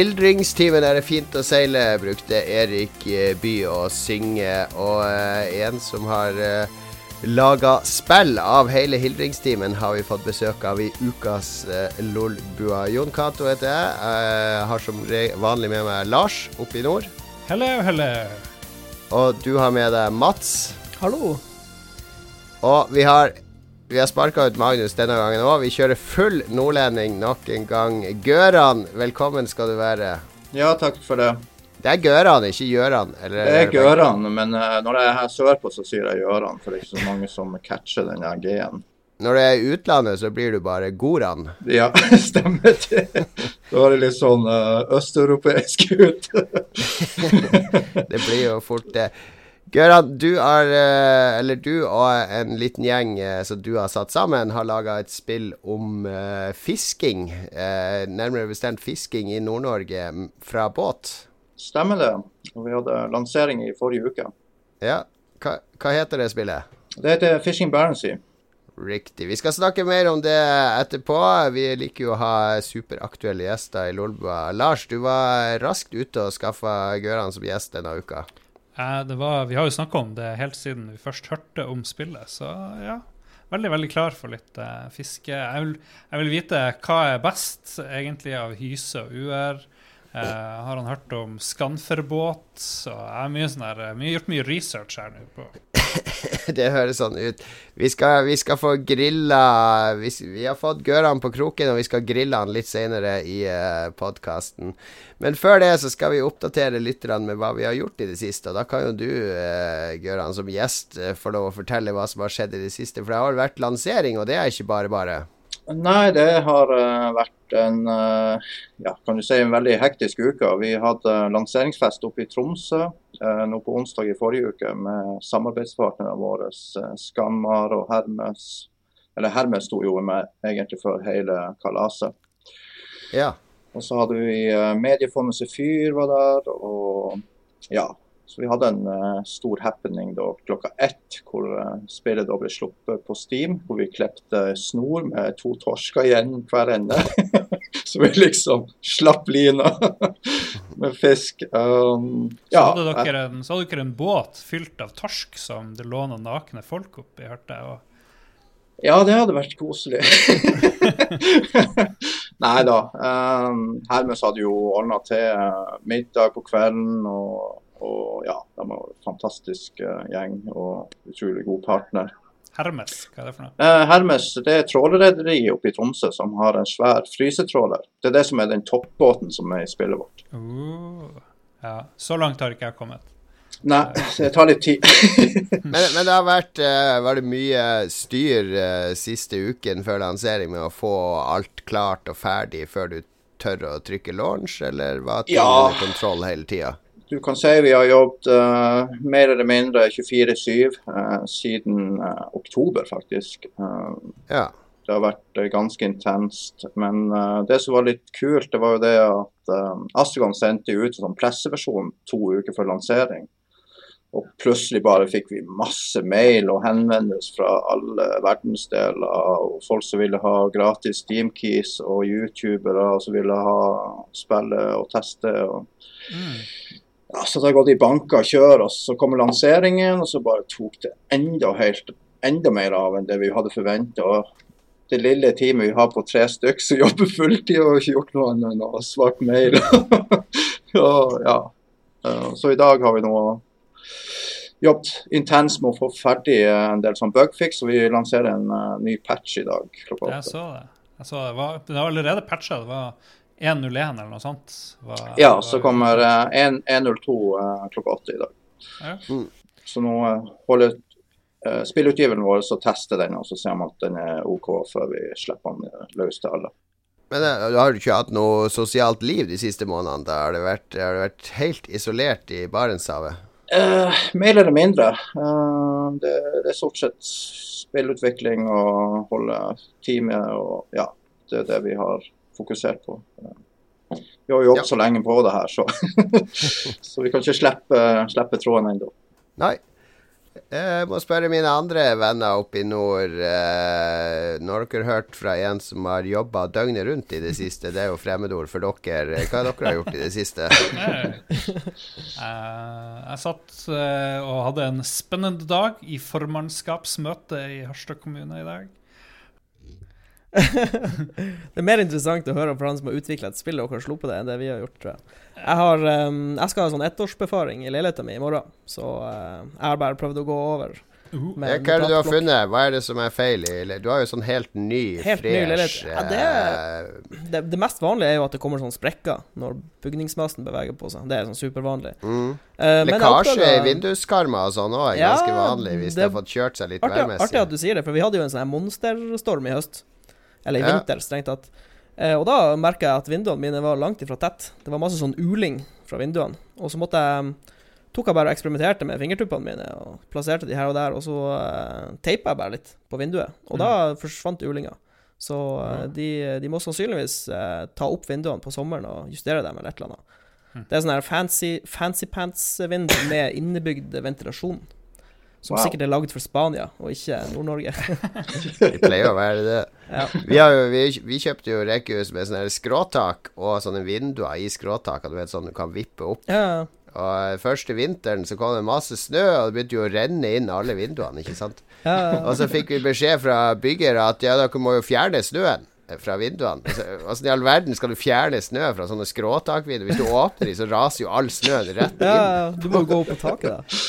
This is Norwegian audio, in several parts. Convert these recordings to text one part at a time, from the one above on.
I hildringstimen er det fint å seile, brukte Erik eh, By å synge. Og uh, en som har uh, laga spill av hele hildringstimen, har vi fått besøk av i ukas uh, Lolbua. Jon Cato heter jeg. Jeg har som vanlig med meg Lars oppe i nord. Hello, hello. Og du har med deg Mats. Hallo. Og vi har vi har sparka ut Magnus denne gangen òg. Vi kjører full nordlending nok en gang. Gøran, velkommen skal du være. Ja, takk for det. Det er Gøran, ikke Gjøran? Eller, det er Gøran, men uh, når jeg er her sørpå, så sier jeg Gjøran. For det er ikke så mange som catcher den G-en. Når du er i utlandet, så blir du bare Goran? Ja, stemmer det. Da er det litt sånn uh, østeuropeisk ut. det blir jo fort det. Gøran, du, er, eh, eller du og en liten gjeng eh, som du har satt sammen, har laga et spill om uh, fisking. Uh, nærmere bestemt fisking i Nord-Norge fra båt. Stemmer det. Vi hadde lansering i forrige uke. Ja. Hva, hva heter det spillet? Det heter Fishing Barency. Riktig. Vi skal snakke mer om det etterpå. Vi liker jo å ha superaktuelle gjester i Lolbua. Lars, du var raskt ute og skaffa Gøran som gjest denne uka. Eh, var, vi har jo snakka om det helt siden vi først hørte om spillet, så ja. Veldig veldig klar for litt uh, fiske. Jeg vil, jeg vil, vite hva er best egentlig av hyse og uer. Uh, har han hørt om skanferbåt? Så jeg har mye sånne, mye, gjort mye research her nå. på Det høres sånn ut. Vi skal, vi skal få grilla vi, vi, har fått Gøran på kroken, og vi skal grille han litt senere i uh, podkasten. Men før det så skal vi oppdatere lytterne med hva vi har gjort i det siste. Og da kan jo du, uh, Gøran, som gjest uh, få lov å fortelle hva som har skjedd i det siste. For det har vært lansering, og det er ikke bare bare. Nei, det har vært en ja, si en veldig hektisk uke. Vi hadde lanseringsfest oppe i Tromsø nå på onsdag i forrige uke med samarbeidspartnerne våre Skammar og Hermes. Eller Hermes sto jo med egentlig for hele kalaset. Ja. Og så hadde vi Mediefondet Sefyr var der, og ja, så vi hadde en uh, stor happening da klokka ett, hvor uh, spillet da ble sluppet på Steam. Hvor vi klepte snor med to torsker igjen hver ende. så vi liksom slapp lina med fisk. Um, ja, så, hadde dere en, så hadde dere en båt fylt av torsk som det lå noen nakne folk oppi, hørte jeg. Ja, det hadde vært koselig. Nei da. Um, Hermes hadde jo ordna til uh, middag på kvelden. og og ja, de var en fantastisk uh, gjeng og utrolig god partner. Hermes, hva er det for noe? Eh, Hermes det er trålerrederiet oppe i Tromsø som har en svær frysetråler. Det er det som er den toppbåten som er i spillet vårt. Uh, ja, Så langt har ikke jeg kommet. Nei, det tar litt tid. men, men, det har vært uh, var det mye styr uh, siste uken før lansering med å få alt klart og ferdig før du tør å trykke launch, eller var Du ja. kontroll hele tida? Du kan si vi har jobbet uh, mer eller mindre 24-7 uh, siden uh, oktober, faktisk. ja. Det har vært ganske intenst. Men det som var litt kult, det var jo det at uh, Astragon sendte ut en sånn presseversjon to uker før lansering. Og plutselig bare fikk vi masse mail og henvendelser fra alle verdensdeler. Og folk som ville ha gratis Steamkeys, og youtubere som ville ha spille og teste. Og mm ja, så hadde jeg gått i banker og kjør, og så kommer lanseringen, og så bare tok det enda, helt, enda mer av enn det vi hadde forventa. Det lille teamet vi har på tre stykker som jobber fulltid og ikke gjort noe annet enn å svart mail. og, ja. Så i dag har vi nå jobbet intenst med å få ferdig en del sånn bugfix, og vi lanserer en uh, ny patch i dag klokka åtte. Jeg så det. Jeg så det. Var, det var allerede patcha. Det var 1.01 eller noe sånt? Var, ja, så kommer 1.02 uh, uh, klokka åtte i dag. Ja. Mm. Så nå uh, holder uh, spillutgiveren vår så tester den, og så ser vi at den er OK før vi slipper den løs til alle. Men har du har ikke hatt noe sosialt liv de siste månedene? Da har du vært, har du vært helt isolert i Barentshavet? mer eller mindre. Det, det, er stort sett spillutvikling og holde teamet og ja, det er det vi har fokusert på. Vi har jo jobbet ja. så lenge på det her, så, så vi kan ikke slippe, slippe tråden ennå. Nei. Jeg må spørre mine andre venner oppe i nord. Eh, når dere har hørt fra en som har jobba døgnet rundt i det siste, det er jo fremmedord for dere. Hva har dere gjort i det siste? Eh, jeg satt eh, og hadde en spennende dag i formannskapsmøte i Harstad kommune i dag. det er mer interessant å høre fra han som har utvikla et spill og har sluppet det, enn det vi har gjort, tror jeg. Jeg, har, um, jeg skal ha sånn ettårsbefaring i leiligheten min i morgen, så uh, jeg har bare prøvd å gå over. Uh, hva er det du har funnet? Hva er det som er feil Du har jo sånn helt ny, helt fresh ny ja, det, eh, det, det, mest vanlige er jo at det kommer sånn sprekker når bygningsmassen beveger på seg. Det er sånn supervanlig. Mm. Uh, Lekkasje i vinduskarmer og sånn òg er ja, ganske vanlig hvis det, har fått kjørt seg litt værmessig. Artig at du sier det, for vi hadde jo en sånn monsterstorm i høst. Eller i ja. vinter, strengt tatt. Eh, og da merka jeg at vinduene mine var langt ifra tett. Det var masse sånn uling fra vinduene. Og så måtte jeg tok jeg bare og eksperimenterte med fingertuppene mine og plasserte de her og der. Og så uh, teipa jeg bare litt på vinduet, og mm. da forsvant ulinga. Så uh, de, de, må sannsynligvis uh, ta opp vinduene på sommeren og justere dem eller et eller annet. Mm. Det er sånn her fancy, fancy pants-vindu med innebygd ventilasjon. Som wow. sikkert er lagd for Spania, og ikke Nord-Norge. Vi pleier å være det. Ja. Vi, jo, vi, vi, kjøpte jo rekehus med sånne skråtak og sånne vinduer i skråtaket, du vet, sånn du kan vippe opp. Ja. Og første vinteren så kom det masse snø, og det begynte jo å renne inn alle vinduene, ikke sant. Ja. Og så fikk vi beskjed fra byggere at ja, dere må jo fjerne snøen fra vinduene. Altså, altså, i all verden skal du fjerne snø fra sånne skråtakvinduer? Hvis du åpner de, så raser jo all snøen rett inn. Ja, du må gå opp på taket, da.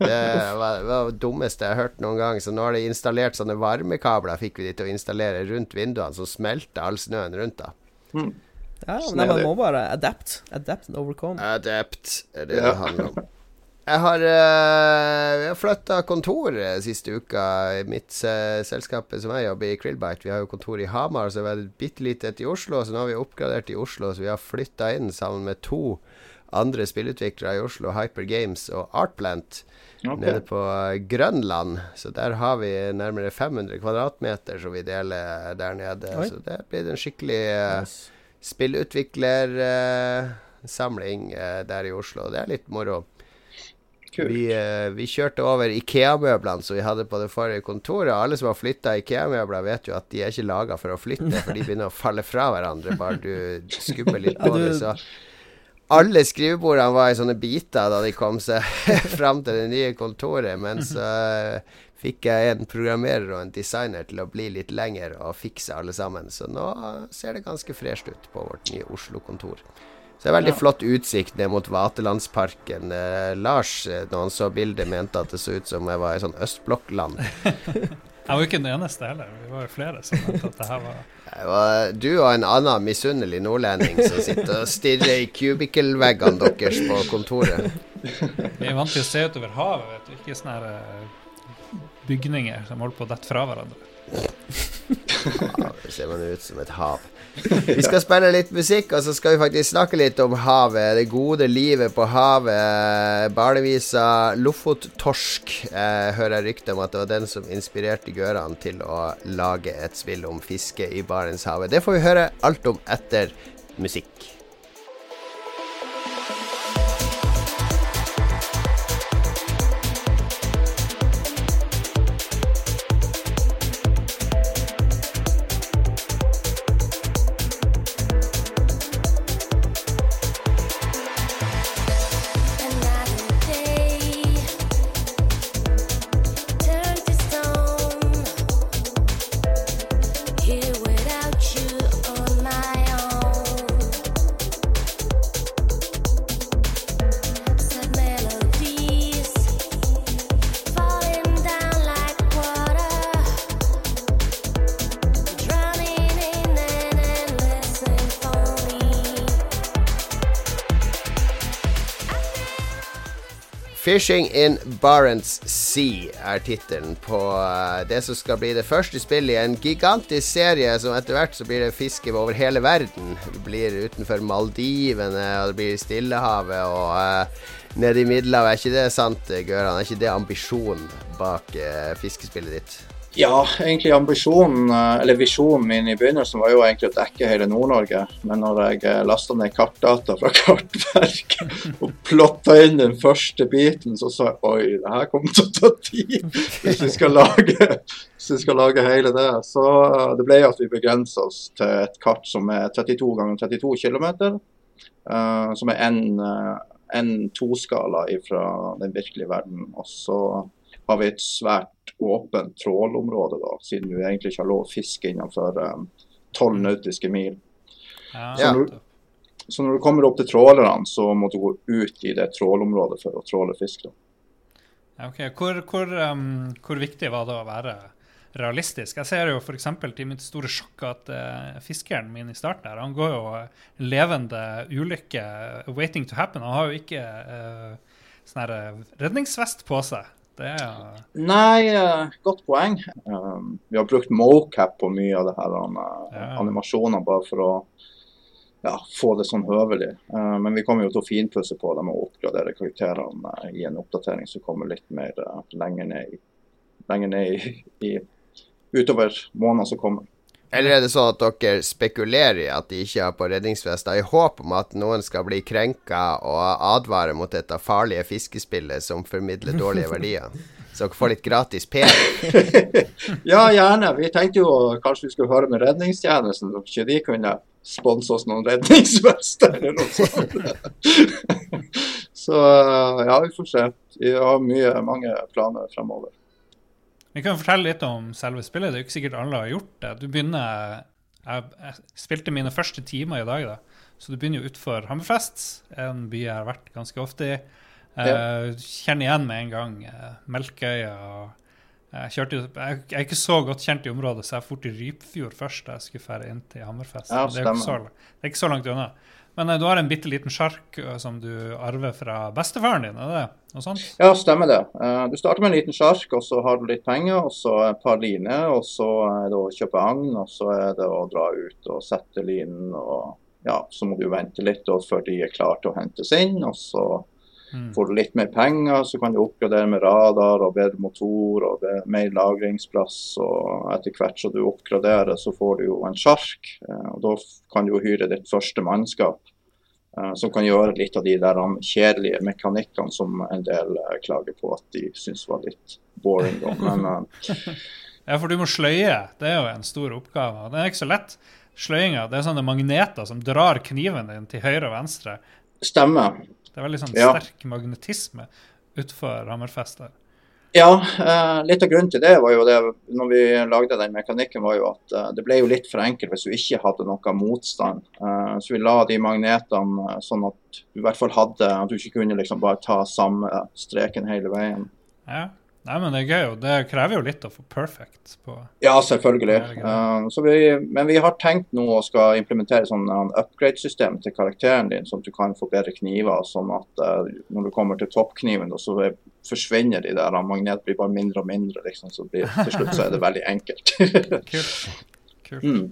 Det var, det var det dummeste jeg har hørt noen gang. Så nå har de installert sånne varmekabler, fikk vi de til å installere rundt vinduene, så smelter all snøen rundt da. Hmm. Ja, men man må bare adapt. Adapt and overcome. Adapt er det ja. det handler om. Jeg har, uh, flytta kontor siste uka. I mitt uh, selskap som jeg jobber i, Krillbite. Vi har jo kontor i Hamar, så vi har et bitte lite et i Oslo. Så nå har vi oppgradert i Oslo, så vi har flytta inn sammen med to andre spillutviklere i Oslo, Hyper Games og Artplant, okay. nede på uh, Grønland. Så der har vi nærmere 500 kvadratmeter som vi deler der nede. Oi. Så det blir en skikkelig uh, spillutviklersamling der i Oslo. Det er litt moro. Vi, uh, vi, kjørte over Ikea-møblene som vi hadde på det forrige kontoret. Alle som har flytta Ikea-møbler, vet jo at de er ikke laga for å flytte, for de begynner å falle fra hverandre bare du skubber litt på det. Så alle skrivebordene var i sånne biter da de kom seg fram til det nye kontoret. Men så uh, fikk jeg en programmerer og en designer til å bli litt lenger og fikse alle sammen. Så nå ser det ganske fresht ut på vårt nye Oslo-kontor. Så det er veldig ja. flott utsikt ned mot Vaterlandsparken. Eh, Lars, eh, når han så bildet, mente at det så ut som jeg var i sånn østblokkland. jeg var jo ikke den eneste heller. Vi var jo flere som mente at det her var var du og en annen misunnelig nordlending som sitter og stirrer i cubicle-veggene deres på kontoret. Vi er vant til å se utover havet, vet du. Ikke sånne her bygninger som holder på å dette fra hverandre. Ja, det ser man ut som et hav. Vi skal spille litt musikk, og så skal vi faktisk snakke litt om havet. Det gode livet på havet. Barnevisa Lofottorsk. Jeg hører rykter om at det var den som inspirerte Gøran til å lage et spill om fiske i Barentshavet. Det får vi høre alt om etter musikk. Fishing in Barents Sea er tittelen på uh, det som skal bli det første spillet i en gigantisk serie som etter hvert så blir det fiske over hele verden. Det blir utenfor Maldivene, og det blir Stillehavet og uh, nede i Middelhavet. Er ikke det sant, Gøran? Er ikke det ambisjonen bak uh, fiskespillet ditt? Ja, egentlig ambisjonen, eh, eller visjonen min i begynnelsen var jo egentlig å dekke hele Nord-Norge. Men når jeg lasta ned kartdata fra Kartverket og plotta inn den første biten, så sa jeg oi, det her kommer til å ta tid hvis vi skal lage, vi skal lage hele det. Så eh, det ble at vi begrensa oss til et kart som er 32 ganger 32 km. Som er en, en toskala fra den virkelige verden. Og så har vi et svært åpent trålområde, da, siden du egentlig ikke har lov å fiske innenfor um, tolv um, nautiske mil. Ja. Så, når, så, når, du kommer opp til trålerne, så må du gå ut i det trålområdet for å tråle fisk. da. Ok, Hvor, hvor, um, hvor, viktig var det å være realistisk? Jeg ser jo f.eks. til mitt store sjokk at uh, fiskeren min i starten her, han går jo levende ulykke, waiting to happen. Han har jo ikke uh, sånn redningsvest på seg. Er Nei, uh, godt poeng. Um, vi har brukt mocap på mye av det her uh, ja. animasjoner bare for å ja, få det sånn høvelig. Uh, men vi kommer jo til å finpusse på det med å oppgradere karakterene i en oppdatering som kommer litt mer lenger ned, i, lenger ned i, i, utover månedene som kommer. Eller er det sånn at dere spekulerer i at de ikke har på redningsvester, i håp om at noen skal bli krenka og advare mot dette farlige fiskespillet som formidler dårlige verdier? Så dere får litt gratis P. ja, gjerne. Vi tenkte jo kanskje vi skulle høre med redningstjenesten, om ikke de kunne sponse oss noen redningsvester eller noe sånt. Så ja, vi får se. Vi har mye, mange planer fremover. Vi kan fortelle litt om selve spillet. Det er jo ikke sikkert alle har gjort det. Du begynner Jeg, jeg spilte mine første timer i dag, da. Så du begynner jo utfor Hammerfest, en by jeg har vært ganske ofte i. Ja. Uh, kjenner igjen med en gang uh, Melkøya. Jeg, kjørte, jeg, jeg, er ikke så godt kjent i området, så jeg dro til Rypfjord først da jeg skulle fære inn til Hammerfest. Ja, det, er så, det, er ikke så, langt unna. Men uh, du har en bitte liten sjark som du arver fra bestefaren din? er det noe sånt? Ja, stemmer det. Uh, du starter med en liten sjark, og så har du litt penger, og så et par liner. Og så er det å kjøpe agn, og så er det å dra ut og sette linen. og ja, Så må du vente litt før de er klare til å hentes inn. og så mm. Får du litt mer penger, så kan du oppgradere med radar og bedre motor og mer lagringsplass. og Etter hvert som du oppgraderer, så får du jo en sjark. Uh, og Da kan du jo hyre ditt første mannskap. Eh, som kan gjøre litt av de der kjedelige mekanikkene som en del eh, klager på at de syns var litt boring. Men, eh, ja, for du må sløye. Det er jo en stor oppgave. Det er ikke så lett. Sløyinga det er sånne magneter som drar kniven din til høyre og venstre. Stemmer. Det er veldig sånn sterk magnetisme utenfor Hammerfest der. Ja, eh, litt av grunnen til det var jo det når vi lagde den mekanikken, var jo at eh, det ble jo litt for enkelt hvis du ikke hadde noe motstand. Eh, så vi la de magnetene sånn at du i hvert fall hadde At du ikke kunne liksom bare ta samme streken hele veien. Ja. Nei, men det er gøy. og Det krever jo litt å få perfect på Ja, selvfølgelig. Uh, vi, men vi har tenkt nå å skal implementere sånn upgrade-system til karakteren din, sånn at du kan få bedre kniver. Sånn at uh, når du kommer til toppkniven, så forsvinner de der. Magnet blir bare mindre og mindre. Liksom, så blir, til slutt så er det veldig enkelt. Kult. Kult. Mm.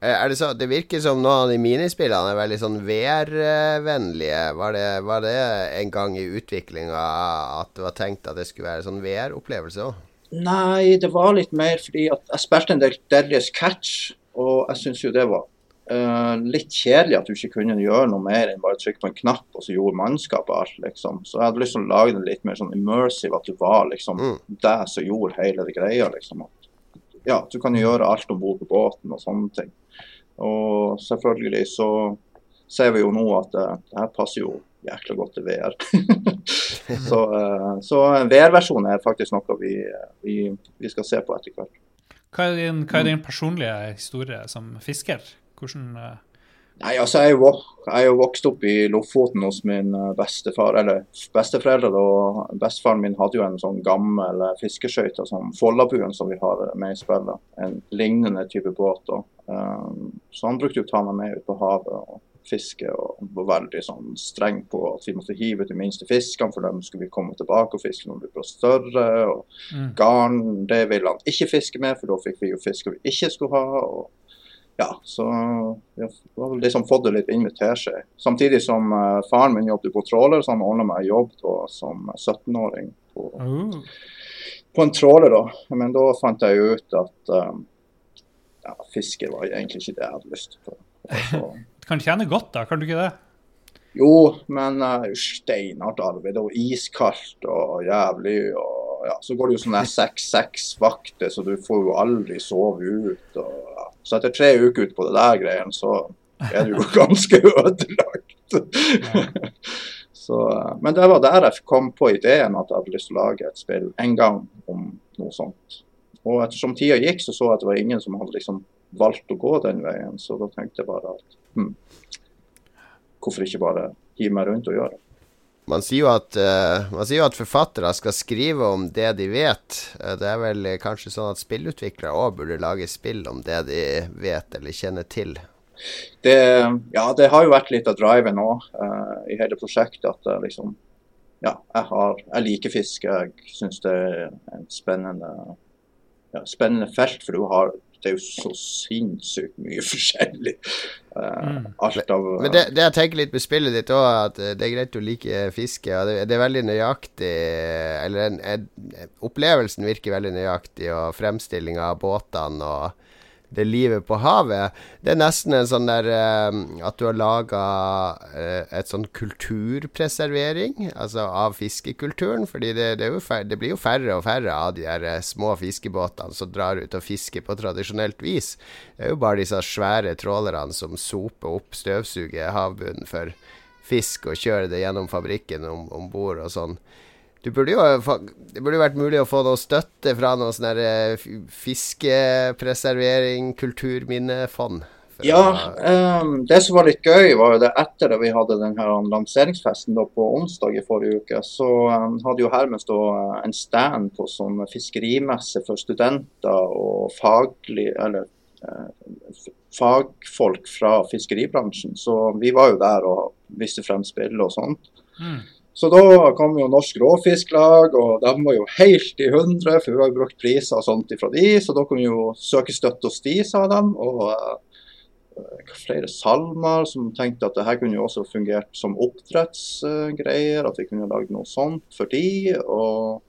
Eh, er det, så, det virker som noen av de minispillene er veldig sånn VR-vennlige. Var, var, det en gang i utviklinga at det var tenkt at det skulle være sånn VR-opplevelse òg? Nei, det var litt mer fordi at jeg spilte en del Darius Catch, og jeg syns jo det var uh, litt kjedelig at du ikke kunne gjøre noe mer enn bare trykke på en knapp, og så gjorde mannskapet alt, liksom. Så jeg hadde lyst til å lage det litt mer sånn immersive, at du var liksom mm. det som gjorde hele det greia, liksom. At, ja, du kan jo gjøre alt om bord på båten og sånne ting. Og selvfølgelig så ser vi jo nå at uh, det her passer jo jækla godt til VR. så, uh, så VR-versjonen er faktisk noe vi, vi, vi, skal se på etter hvert. Hva er din, hva er din personlige historie som fisker? Hvordan. Nei, altså jeg er, jo, vokst opp i Lofoten hos min bestefar, eller besteforeldre. og Bestefaren min hadde jo en sånn gammel fiskeskøyte, sånn Follabuen som vi har med i spillet. En lignende type båt. Og, Um, så han brukte jo å ta meg med ut på havet og fiske, og var veldig sånn streng på at vi måtte hive ut de minste fiskene, for dem skulle vi komme tilbake og fiske når vi ble større. og mm. Garn det ville han ikke fiske med, for da fikk vi jo fisk vi ikke skulle ha. og ja, så vi har liksom fått det litt inn med teskje. Samtidig som uh, faren min jobbet på tråler, så han ordna meg jobb da, som 17-åring på, uh. på en tråler, da. Men da fant jeg jo ut at um, ja, fiske var egentlig ikke det jeg hadde lyst til. Altså, Du kan tjene godt, da, kan du ikke det? jo, men uh, steinhardt arbeid og iskaldt og jævlig. og ja, Så går det jo sånne seks-seks-vakter, så du får jo aldri sove ut. Og, ja. Så etter tre uker ut på det der greien, så er du jo ganske ødelagt. så, uh, men det var der jeg kom på ideen at jeg hadde lyst til å lage et spill en gang om noe sånt. Og ettersom tida gikk, så så jeg at det var ingen som hadde liksom valgt å gå den veien, så da tenkte jeg bare at hm, hvorfor ikke bare gi meg rundt og gjøre det. Man sier, jo at, uh, man sier jo at forfattere skal skrive om det de vet. Uh, det er vel eh, kanskje sånn at spillutviklere òg burde lage spill om det de vet eller kjenner til. Det, ja, det har jo vært litt av driven òg i hele prosjektet. At liksom Ja, jeg, har, jeg liker fiske. Jeg syns det er et spennende, ja, spennende felt, for du har det er jo så sinnssykt mye forskjellig. Uh, alt av Men det, det jeg tenker litt med spillet ditt òg, at det er greit å like fiske. og det, det er veldig nøyaktig Eller en, en, opplevelsen virker veldig nøyaktig, og fremstillinga av båtene og det livet på havet. Det er nesten en sånn der eh, at du har laga eh, et sånn kulturpreservering, altså av fiskekulturen. Fordi det, det, færre, det, blir jo færre og færre av de der uh, små fiskebåtene som drar ut og fisker på tradisjonelt vis. Det er jo bare disse svære trålerne som soper opp, støvsuger havbunnen for fisk og kjører det gjennom fabrikken om bord og sånn. Du burde jo, det burde jo vært mulig å få noe støtte fra noe sånn fiskepreservering, kulturminnefond. Ja, um, det som var litt gøy, var jo det etter at vi hadde den her lanseringsfesten da, på onsdag i forrige uke, så um, hadde jo Hermes da en stand på sånn fiskerimesse for studenter og faglig, eller, uh, fagfolk fra fiskeribransjen. Så vi var jo der og viste frem spill og sånt. Mm. Så da kom jo Norsk Råfisklag, og de var jo helt i hundre, for vi har brukt priser og sånt ifra de, så da kunne vi jo søke støtte hos de, sa de. Og uh, flere salmer som tenkte at det her kunne jo også fungert som oppdrettsgreier, uh, at vi kunne lagd noe sånt for de. og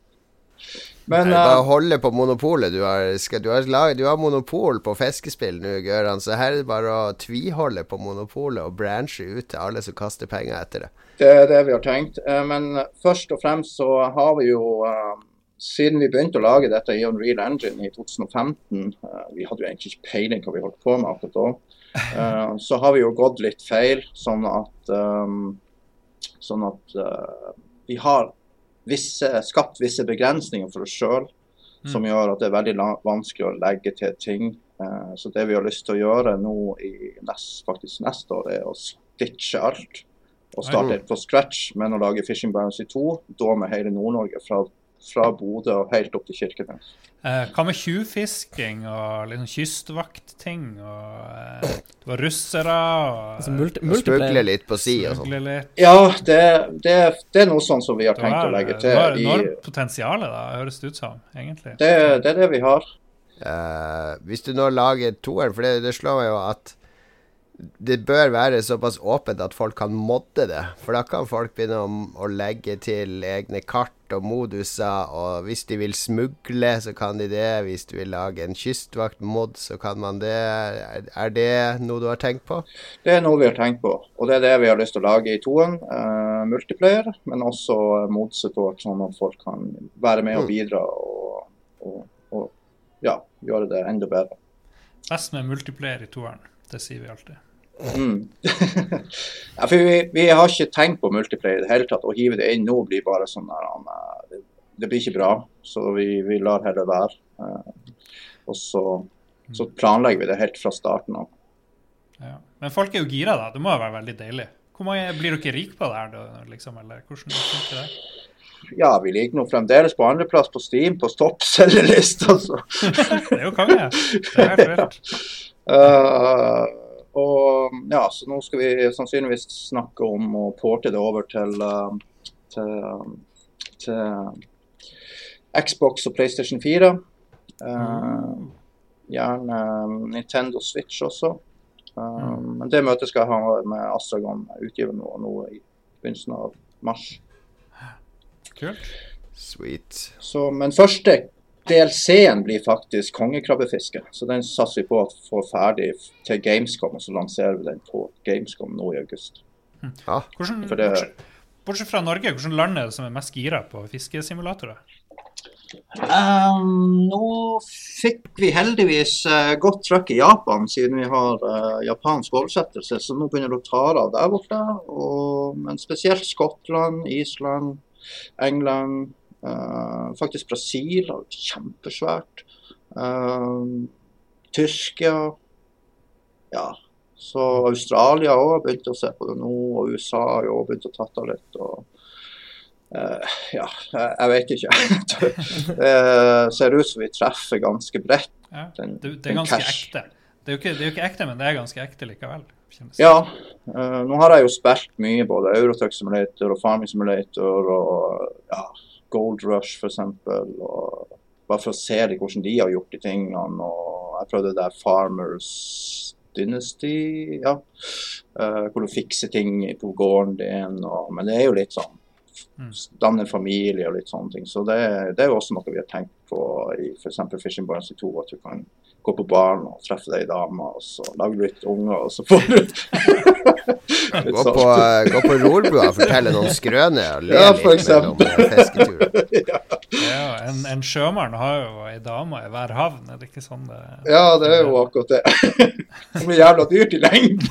men, Nei, bare holde på monopolet. Du har, skal, du, har lag, du har, monopol på fiskespill nå, Gøran. Så her er det bare å tviholde på monopolet og branche ut til alle som kaster penger etter det. Det er det vi har tenkt. Eh, men først og fremst så har vi jo eh, siden vi begynte å lage dette i Unreal Engine i 2015, eh, vi hadde jo egentlig ikke peiling hva vi holdt på med akkurat da, så har vi jo gått litt feil. Sånn at, sånn at vi har visse, skapt visse begrensninger for oss sjøl, mm. som gjør at det er veldig vanskelig å legge til ting. Så det vi har lyst til å gjøre nå i nest, faktisk neste år, er å stitche alt og starte helt på scratch, men å lage Fishing Barons i to, da med hele Nord-Norge fra, fra Bodø og helt opp til Kirkenes. Eh, hva med tjuvfisking og liksom kystvaktting? Og, eh, det var russere og altså, multi Smugle litt på si og sånn. Ja, det, det, det, er noe sånn som vi har tenkt var, å legge til. Det var enormt potensial, da, høres det ut som, egentlig. Det, det er det vi har. Uh, hvis du nå lager toeren, for det, det slår meg jo at det bør være såpass åpent at folk kan modde det. For da kan folk begynne å, å, legge til egne kart og moduser. Og hvis de vil smugle, så kan de det. Hvis du vil lage en kystvaktmod, så kan man det. Er det noe du har tenkt på? Det er noe vi har tenkt på. Og det er det vi har lyst til å lage i toen. Uh, multiplayer, men også modsupport, sånn at folk kan være med og mm. bidra og, og, og ja, gjøre det enda bedre. Best med multiplayer i toeren. Det sier vi alltid. Mm. ja, for vi, vi, har ikke tenkt på multiplayer i det hele tatt. Å hive det inn nå blir bare sånn der, det, det, blir ikke bra. Så vi, vi lar heller være. Uh, og så, så, planlegger vi det helt fra starten av. Ja. Men folk er jo gira, da. Det må jo være veldig deilig. Mange, blir dere rike på det her, liksom? Eller hvordan funker det? Ja, vi ligger nå fremdeles på andreplass på Steam på toppselgerlista, så. det er jo konge. Det er helt vilt. Uh, og ja, så nå skal vi sannsynligvis snakke om å porte det over til, uh, til, til, Xbox og PlayStation 4. Uh, mm. Gjerne Nintendo Switch også. Mm. Men det møtet skal jeg ha med Astragon utgiver nå, nå i begynnelsen av mars. Kult. Sweet. Så, men første DLC-en blir faktisk kongekrabbefiske. Så den satser vi på å få ferdig til Gamescom, og så lanserer vi den på Gamescom nå i august. Ja. Hvordan, For det- bortsett, bortsett fra Norge, hvilket land er det som er mest gira på fiskesimulatorer? Um, nå fikk vi heldigvis uh, godt trøkk i Japan, siden vi har uh, japansk oversettelse. Så nå begynner det å ta av der borte. Og, men spesielt Skottland, Island, England. Eh, faktisk Brasil har vært kjempesvært. Eh, Tyrkia. Ja. Så Australia òg har begynt å se på det nå, og USA har jo begynt å ta av litt. og Uh, ja, jeg, vet ikke. det ser ut som vi treffer ganske bredt. Ja. Det, det er ganske ekte. Det er, jo ikke, det er jo ikke ekte, men det er ganske ekte likevel. Ja. Uh, nå har jeg jo spilt mye, både Eurotruck Simulator og Farming Simulator og ja, Gold Rush f.eks. Bare for å se hvordan de har gjort de tingene. Og jeg prøvde det der Farmers Dynasty, ja. Uh, hvor du fikser ting på gården din. Og, men det er jo litt sånn. Danne familie og litt sånne ting. Så det, det er jo også noe vi har tenkt på i f.eks. Fishing Barnes 2. At du kan gå på baren og treffe deg dame, og så lage litt unger, og så får du litt Gå sånn. på, gå på rorbua og fortelle noen skrøner og le Ja, litt mellom eh. Ja, en, en sjømann har jo ei dame i hver havn, er det ikke sånn det Ja, det er jo akkurat det. Det blir jævla dyrt i lengden.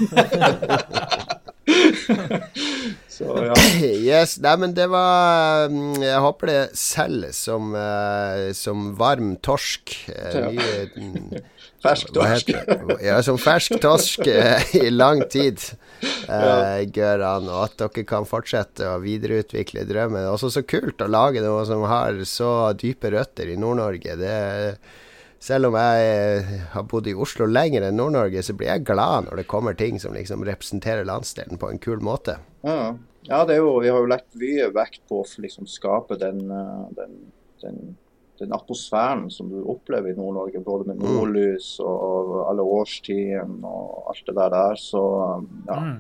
Så ja. Yes, nei, men det var mm, Jeg håper det selger som, eh, som varm torsk. eh, Ja. mm, Fersk torsk. Ja, som fersk torsk eh, i lang tid. Ja. Gøran, og at dere kan fortsette å videreutvikle drømmen. Også så kult å lage noe som har så dype røtter i Nord-Norge. Det selv om jeg har bodd i Oslo lenger enn Nord-Norge, så blir jeg glad når det kommer ting som liksom representerer landsdelen på en kul måte. Ja, ja det jo, vi har jo lagt mye vekt på å liksom skape den, eh, den, den, den atmosfæren som du opplever i Nord-Norge, både med nordlys og alle årstidene og alt det der der. Så ja. mm.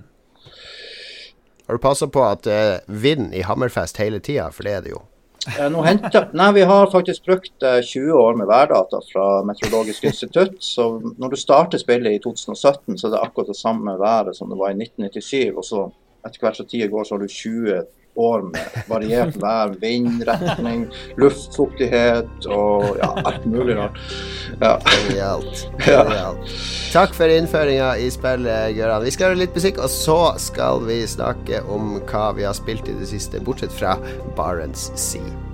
Har du passa på at er vind i Hammerfest hele tida, for det er det jo. Eh, Nå hentet, nei, Vi har faktisk brukt eh, 20 år med værdata fra Meteorologisk institutt. Så når du starter spillet i 2017, så er det akkurat det samme været som det var i 1997. Og så etter hvert som tida går, så har du 20 år med variert vær, vindretning, luftfuktighet og ja, alt mulig rart. Ja. Genialt. Genialt. Takk for innføringa i spillet, Gøran. Vi skal høre litt musikk, og så skal vi snakke om hva vi har spilt i det siste, bortsett fra Barents Sea.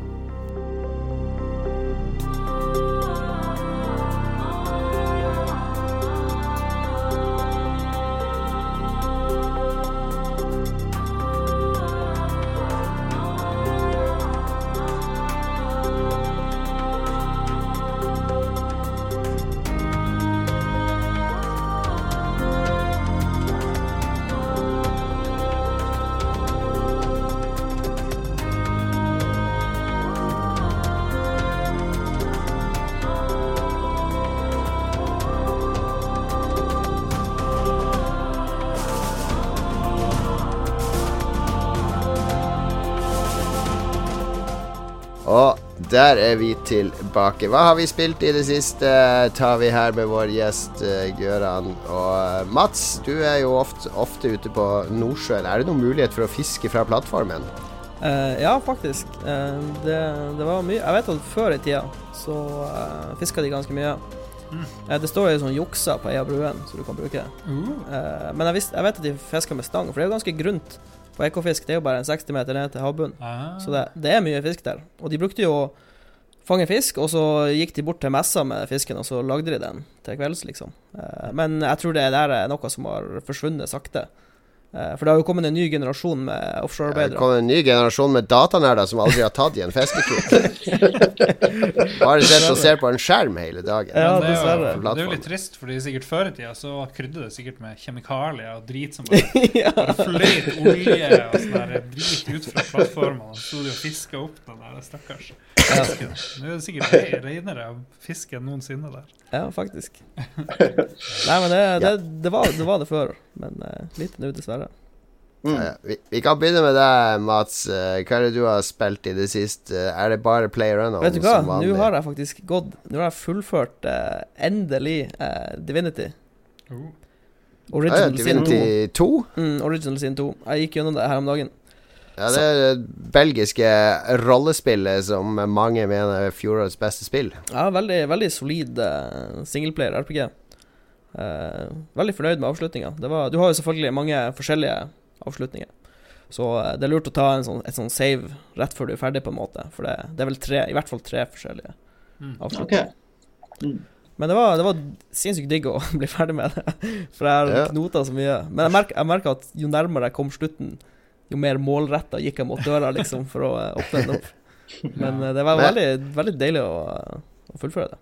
Der er vi tilbake. Hva har vi spilt i det siste? Tar vi her med vår gjest eh, Gøran. Og eh, Mats, du er jo ofte, ofte ute på Nordsjøen. Er det noen mulighet for å fiske fra plattformen? Uh, ja, faktisk. Uh, det, det var mye Jeg vet at før i tida så uh, fiska de ganske mye. Eh, det står jo sånn jukser på ei av bruene som du kan bruke. Uh, Eh, men jeg, visste, jeg vet at de fisker med stang, for det er jo ganske grunt på ekofisk. Det er jo bare en 60 meter ned til havbunnen. ah. Så det, det er mye fisk der. Og de brukte jo fange fisk, og så gikk de bort til messa med fisken, og så lagde de den til kvelds, liksom. Eh, men jeg tror det der er noe som har forsvunnet sakte. Eh, for det har jo kommet en ny generasjon med Det har kommet en ny generasjon med datanerder som aldri har tatt i en fiskekrok. Bare sitter og ser på en skjerm hele dagen. Ja, det, er jo, det er jo litt trist, fordi sikkert før i tida så krydde det sikkert med kjemikalier og drit som bare, bare fløyt olje og sånn der drit ut fra plattformene. Og så sto de og fiska opp den der stakkars fisken. Nå er det sikkert re- renere av fisk enn noensinne der. Ja, faktisk. Nei, men det, det, det, var, det var det før, men uh, litt nå, dessverre. Mm. Vi, vi kan begynne med deg, Mats. Eh, Hva er det du har spilt i det siste? Er det bare Player Unknown Vet du hva, nå har jeg faktisk gått Nå har jeg fullført uh, endelig uh, Divinity. Oh. Ah, ja, Original Sin 2. Divinity 2? Mm, Original Sin 2. Jeg gikk gjennom det her om dagen. Ja, det er det belgiske rollespillet som mange mener er fjorårets beste spill. Ja, veldig, veldig solid uh, singleplayer RPG. Eh, veldig fornøyd med avslutninga. Du har jo selvfølgelig mange forskjellige avslutninger. Så eh, det er lurt å ta en sånn, et sånn save rett før du er ferdig, på en måte. For det, det er vel tre, i hvert fall tre forskjellige Mm. avslutninger. Okay. Mm. Men det var, det var sinnssykt digg å bli ferdig med det, for jeg har Ja. knota så mye. Men jeg merker, jeg merker at jo nærmere jeg kom slutten, jo mer målretta gikk jeg mot døra, liksom, for å eh, åpne den opp. Men eh, det var veldig, veldig deilig å, å fullføre det.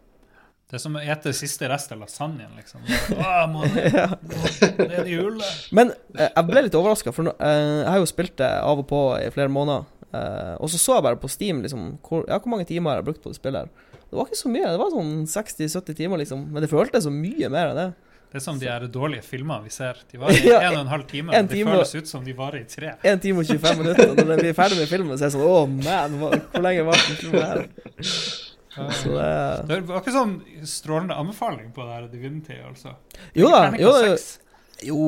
Det er som å ete siste rest av lasagnen, liksom. Å, må i hullet. Men eh, jeg ble litt overraska, for jeg har jo spilt det av og på i flere måneder. eh, og så så jeg bare på Steam liksom, hvor, ja, hvor mange timer jeg har brukt på det spillet. her Det var ikke så mye. Det var sånn 60-70 timer, liksom. Men det føltes så mye mer enn det. Det er som de her dårlige filmer vi ser. De varer i Ja, en og en halv time. en time Det føles ut som de varer i tre. 1 time og 25 minutter. Og når vi er ferdig med filmen, så er jeg sånn Å, man, hvor lenge var den filmen her? Så det Det var ikke sånn strålende anbefaling på det her Divinity, altså. Jo da. Jo, jo,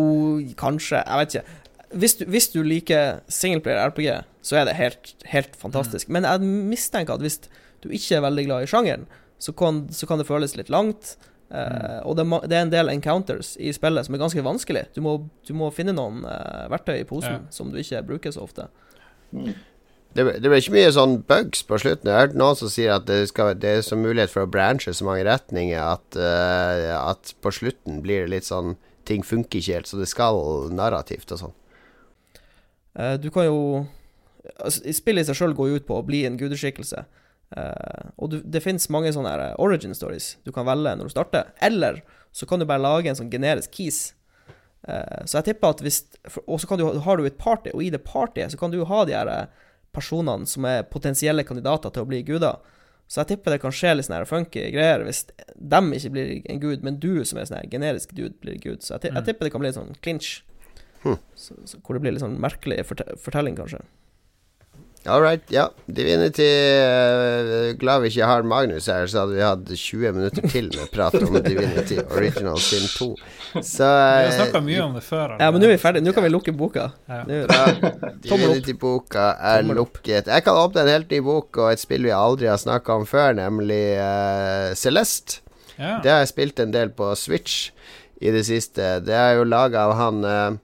kanskje. Jeg vet ikke. Hvis du, hvis du liker singleplayer RPG, så er det helt, helt fantastisk. Men jeg mistenker at hvis du ikke er veldig glad i sjangeren, så kan, så kan det føles litt langt. Eh, og det, er det er en del encounters i spillet som er ganske vanskelig. Du må, du må finne noen uh, verktøy i posen Ja. som du ikke bruker så ofte. Mm. Det, det ble ikke mye sånn bugs på slutten. Jeg har hørt noen som sier at det, skal, det er så mulighet for å branche så mange retninger at, uh, at på slutten blir det litt sånn Ting funker ikke helt, så det skal narrativt og sånn. Eh, du kan jo altså, Spillet i seg sjøl går jo ut på å bli en gudeskikkelse. Eh, og du, det finnes mange sånne eh, origin stories du kan velge når du starter. Eller så kan du bare lage en sånn generisk keys. Uh, så jeg tipper at hvis Og så kan du, har du et party, og i det partyet så kan du ha de her eh, personene som er potensielle kandidater til å bli guder. Så jeg tipper det kan skje litt sånne funky greier hvis dem ikke blir en gud, men du som er sånn generisk dude, blir gud. Så jeg, ti- jeg Mm. tipper det kan bli en sånn clinch. Hm. Så, så, hvor det blir litt sånn merkelig fortelling, kanskje. All right, ja. Divinity uh, Glad vi ikke har Magnus her, så hadde vi hatt 20 minutter til med prat om Divinity Original Sin 2. Så Vi har eh, snakka mye om det før. Ja, men nå er vi ferdige. Nå kan vi lukke boka. Ja. Ja, Divinity-boka er Tommel lukket. Jeg kan åpne en helt ny bok og et spill vi aldri har snakka om før, nemlig uh, Celeste. Ja. Det har jeg spilt en del på Switch i det siste. Det er jo laga av han eh,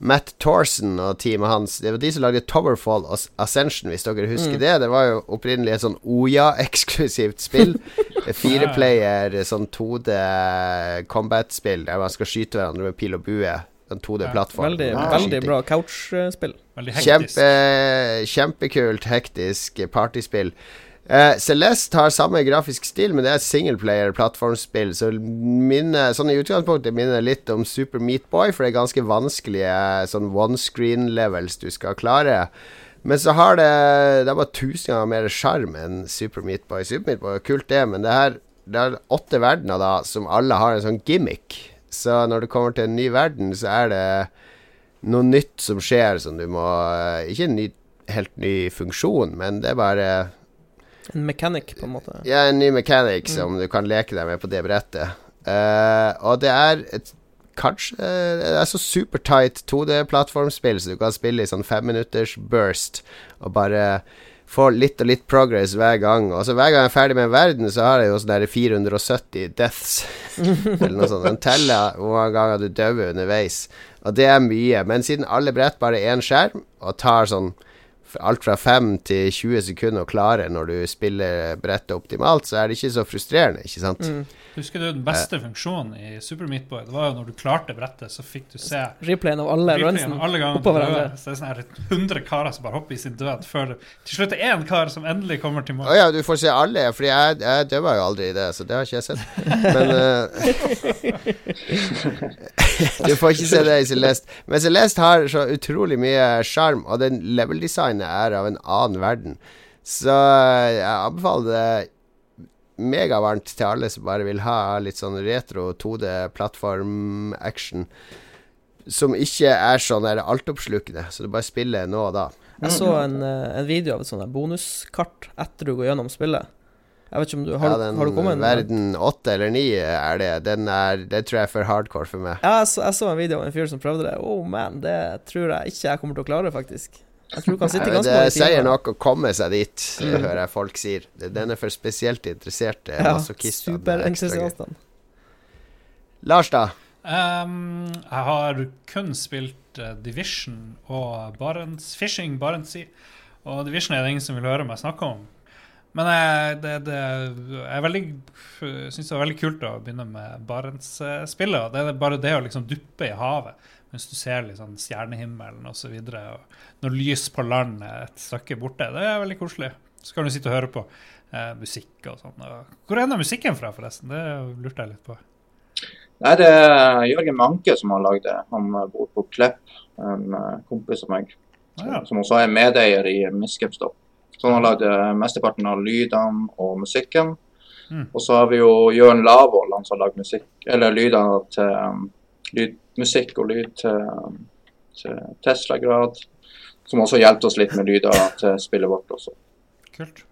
Matt Torson og teamet hans. Det var de som lagde Towerfall og Ascension, hvis dere husker Mm. det. Det var jo opprinnelig et sånn Oya-eksklusivt spill. Fireplayer, sånn 2D combat-spill der man skal skyte hverandre med pil og bue. En 2D-plattform. veldig, Ja. veldig bra couchspill. Veldig hektisk. Kjempe, kjempekult, hektisk partyspill. Eh, Celeste har samme grafisk stil, men det er singleplayer-plattformspill. Så minne, sånn i utgangspunktet minner det litt om Super Meat Boy, for det er ganske vanskelige sånn one screen levels du skal klare. Men så har det Det er bare tusen ganger mer sjarm enn Super Meat Boy. Super Meat Boy er kult, det, men det her Det er åtte verdener da som alle har en sånn gimmick. Så når du kommer til en ny verden, så er det noe nytt som skjer som du må eh, Ikke en ny, helt ny funksjon, men det er bare En mechanic, på en måte. ja, en ny mechanic Mm. som du kan leke deg med på det brettet. Uh, og det er et Kanskje uh, Det er så supertight 2D-plattformspill, så du kan spille i sånn femminutters burst og bare få litt og litt progress hver gang. Og så hver gang jeg er ferdig med en verden, så har jeg jo sånn der 470 deaths, eller noe sånt. Den teller hvor mange ganger du dauer underveis. Og det er mye. Men siden alle brett bare er én skjerm, og tar sånn alt fra 5 til 20 sekunder å klare når du spiller brettet optimalt, så er det ikke så frustrerende, ikke sant? Mm. Husker du den beste funksjonen i Super Meat Boy? Det var jo når du klarte brettet, så fikk du se Replayen av alle replayen runsen oppå hverandre. Så det er sånn her 100 karer som bare hopper i sin død før det til slutt er én kar som endelig kommer til Å mål. ja, du får se alle, for jeg, jeg døva jo aldri i det, så det har ikke jeg sett. Men uh, Du får ikke se det i Celeste. Men Celeste har så utrolig mye sjarm, og den level-designet er av en annen verden. Så jeg anbefaler det megavarmt til alle som bare vil ha litt sånn retro 2D-plattform-action. som ikke er sånn altoppslukende, så du bare spiller nå og da. Jeg så en, eh, en video av et sånt bonuskart etter du går gjennom spillet. Jeg vet ikke om du Har, ja, den har du kommet verden åtte eller ni er det. Den er, det tror jeg er for hardcore for meg. Ja, jeg så, jeg så en video av en fyr som prøvde det. Oh man, det tror jeg ikke jeg kommer til å klare, faktisk. Jeg tror du kan sitte ganske mange timer. det sier noe nok å komme seg dit, Mm. hører jeg folk sier. Den er for spesielt interesserte Ja, masochister. Det er. Superentusiastene. Lars, da? Um, jeg har kun spilt eh, Division og Barents, Fishing Barents Sea. Og Division er det ingen som vil høre meg snakke om. Men jeg, det, det, jeg veldig syns det var veldig kult å begynne med Barentsspillet. Det er bare det å liksom duppe i havet mens du ser liksom stjernehimmelen osv. Når lys på land er et stykke borte. Det er veldig koselig. Så kan du sitte og høre på eh, musikk og sånn. Hvor er den musikken fra, forresten? Det lurte jeg litt på. Nei, det er Jørgen Manke som har lagd det. Han eh, bor på Klepp, en eh, kompis av meg. Ah, ja. Som også er medeier i Miskepstop. Så han har lagd eh, mesteparten av lydene og musikken. Mm. Og så har vi jo Jørn Lavoll, han som har lagd lydene til um, lyd, musikk og lyd til, til Tesla-grad. Som også hjelper oss litt med lyder til spillet vårt også. Kult.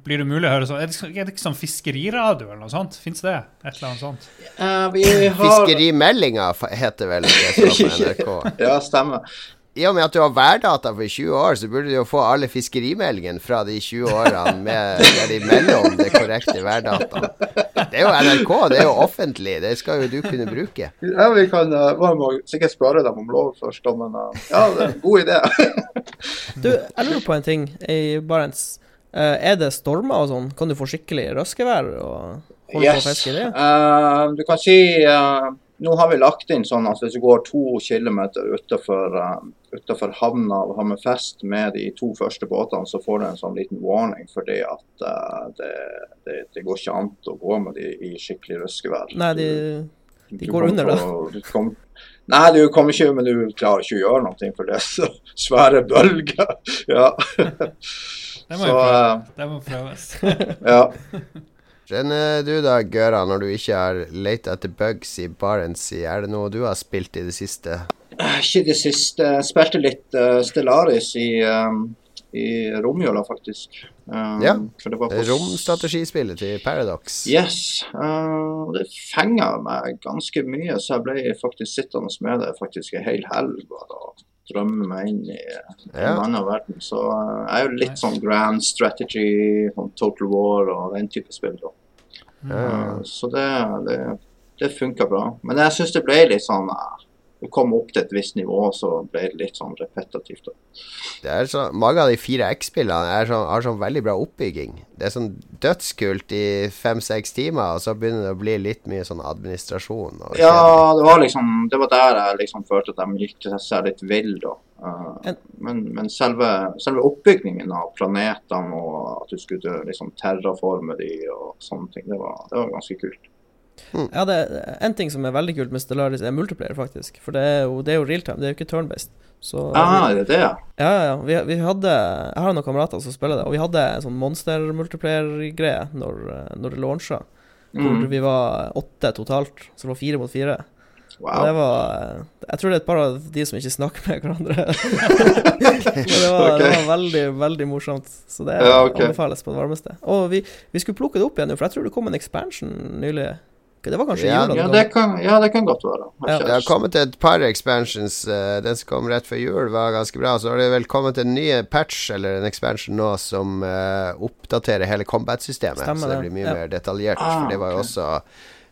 Blir det mulig å høre sånn Er det, ikke sånn fiskeriradio eller noe sånt? Fins det? Et eller annet sånt? Uh, har Fiskerimeldinga heter vel det på NRK. Ja, stemmer. I og med at du har værdata for 20 år, så burde du jo få alle fiskerimeldingene fra de 20 årene med der de melder om det korrekte værdataen. Det er jo NRK, det er jo offentlig, det skal jo du kunne bruke. Ja, vi kan uh, må sikkert spørre dem om lov først, men uh, ja, det er en god idé. Du, jeg lurer på en ting i Barents. Eh, er det stormer og sånn? Kan du få skikkelig røskevær og holde på å fiske i det? Uh, du kan si eh, Nå har vi lagt inn sånn at hvis du går to kilometer utenfor, uh, utenfor havna og Hammerfest med de to første båtene, så får du en sånn liten warning fordi at eh, det, det, det går ikke an å gå med de i skikkelig røskevær. Nei, de, de går under, da. kom- Nei, du kommer ikke, men du klarer ikke å gjøre noe, for det er så svære bølger. Ja. Det må jo eh, prøves. ja. Skjønner du da, Gøra, når du ikke har leita etter bugs i Barents Sea, er det noe du har spilt i det siste? Ikke i det siste. Jeg spilte litt uh, Stellaris i, um, i romjula, faktisk. Um, Ja. Romstrategispillet til Paradox. Yes. Uh, det fenga meg ganske mye, så jeg ble faktisk sittende med det faktisk en hel helg. og drømme meg inn i en Ja. annen verden. Så uh, jeg er jo litt Nice. sånn grand strategy, sånn Total War og den type spill. da. Uh, så det, det, det funka bra. Men jeg syns det ble litt sånn uh, Det kom opp til et visst nivå, så ble det litt sånn repetitivt. Det er så, mange av de fire X-spillene sånn, har sånn veldig bra oppbygging. Det er sånn dødskult i fem-seks timer, og så begynner det å bli litt mye sånn administrasjon. Og. Ja, det var liksom Det var der jeg liksom følte at de gikk seg litt vill, da. Uh, men men selve, selve oppbyggingen av planetene og at du skulle liksom terraforme de og sånne ting, det var, det var ganske kult. Ja, det er en ting som er veldig kult med Stellaris, er multiplayer, faktisk. For det er jo, det er jo real time, det er jo ikke turn-based. Så Ah, er det det? Ja, ja, ja. Vi, vi hadde Jeg har noen kamerater som spiller det, og vi hadde en sånn monster-multiplayer-greie når, når det launcha. Hvor Mm. vi var åtte totalt, så det var fire mot fire. Wow. det var Jeg tror det er et par av de som ikke snakker med hverandre. Men det var, det var veldig, veldig morsomt. Så det Ja, okay. anbefales på det varmeste. Og vi, vi skulle plukke det opp igjen for jeg tror det kom en expansion nylig. Det var kanskje Ja, jula Ja, det det kan, ja, det kan godt være. Ja. Det har kommet et par expansions. eh, den som kom rett før jul, var ganske bra. Så har det vel kommet en ny patch eller en expansion nå som uh, oppdaterer hele combat-systemet. Så det blir mye ja. mer detaljert. Ah, for det var jo okay. også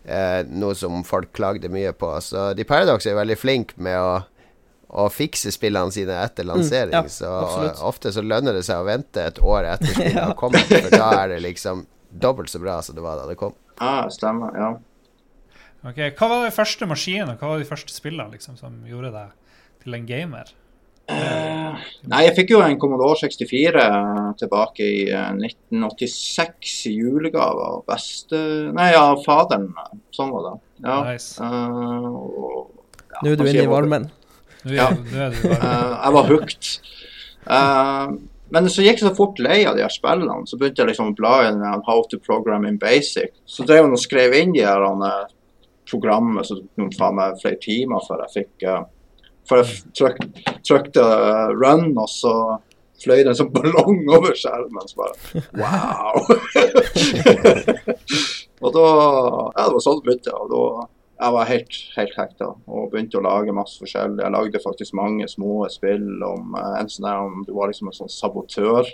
uh, noe som folk klagde mye på. Så de Paradox er veldig flinke med å å fikse spillene sine etter lansering. ja, så absolutt. ofte så lønner det seg å vente et år etter spillet Ja. har kommet, for da er det liksom dobbelt så bra som det var da det kom. Ah, stemmer, ja. Ok, Hva var de første maskinene hva var de første spillene liksom, som gjorde deg til en gamer? Eh, nei, jeg fikk jo en Commodore 64 tilbake i eh, 1986 i julegave av beste... Nei, av faderen. Sånn var det. Ja. Nice. Uh, og, ja, Nå er du inne i varmen. Ja. Eh, jeg var hooked. Uh, men så gikk jeg så fort lei av de her spillene, så begynte jeg liksom å bla i How to program in basic. Så drev jeg og skrev inn de her eh, som tok faen meg flere timer før jeg fikk, før For jeg tryk, trykte eh, run, og så fløy det en sånn ballong over skjermen. Så bare wow! og da Ja, det var sånn det begynte. Og da jeg var helt, helt hekta og begynte å lage masse forskjellig. Jeg lagde faktisk mange små spill om eh, en sånn der om du var liksom en sånn sabotør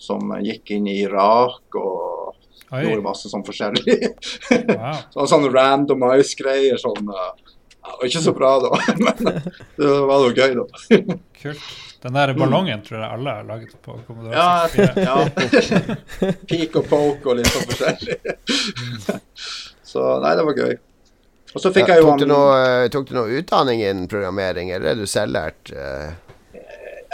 som eh, gikk inn i Irak og Oi. gjorde masse sånn forskjellig. Wow. sånn, sånn randomize-greier. Sånn, eh, ja, ikke så bra da, men det var jo gøy, da. Kult. Den der ballongen tror jeg alle har laget på Commodore Ja, 64. ja. Peak og poke og litt sånn forskjellig. så nei, det var gøy. Og så fikk Ja, jeg jo tok, du noe, eh, tok du noe utdanning innen programmering, eller er du selvlært? eh?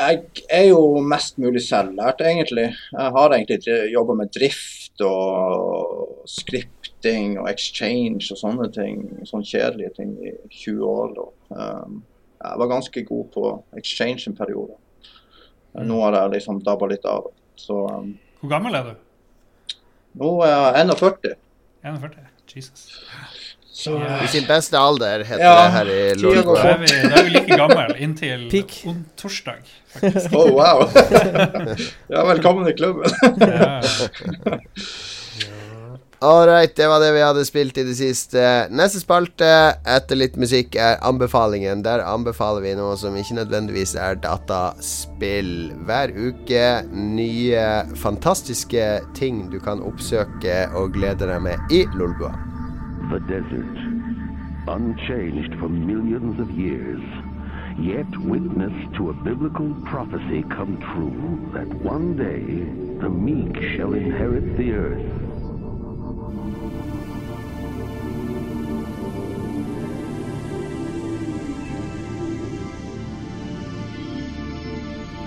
Jeg er jo mest mulig selvlært, egentlig. Jeg har egentlig jobba med drift og scripting og exchange og sånne ting. Sånne kjedelige ting i 20 år. Da. Um, jeg var ganske god på exchange en periode. Nå har jeg liksom dabba litt av. Så um, Hvor gammel er du? nå er jeg 41. 41? Jesus. Så I sin beste alder, heter Ja, det her i Lolbua. Da er vi, like gammel inntil Peak. on torsdag. Oh, wow! ja, velkommen i klubben. All right, det var det vi hadde spilt i det siste. Neste spalte etter litt musikk er anbefalingen. Der anbefaler vi noe som ikke nødvendigvis er dataspill. Hver uke nye fantastiske ting du kan oppsøke og glede deg med i Lolbua. The desert, unchanged for millions of years, yet witness to a biblical prophecy come true that one day the meek shall inherit the earth.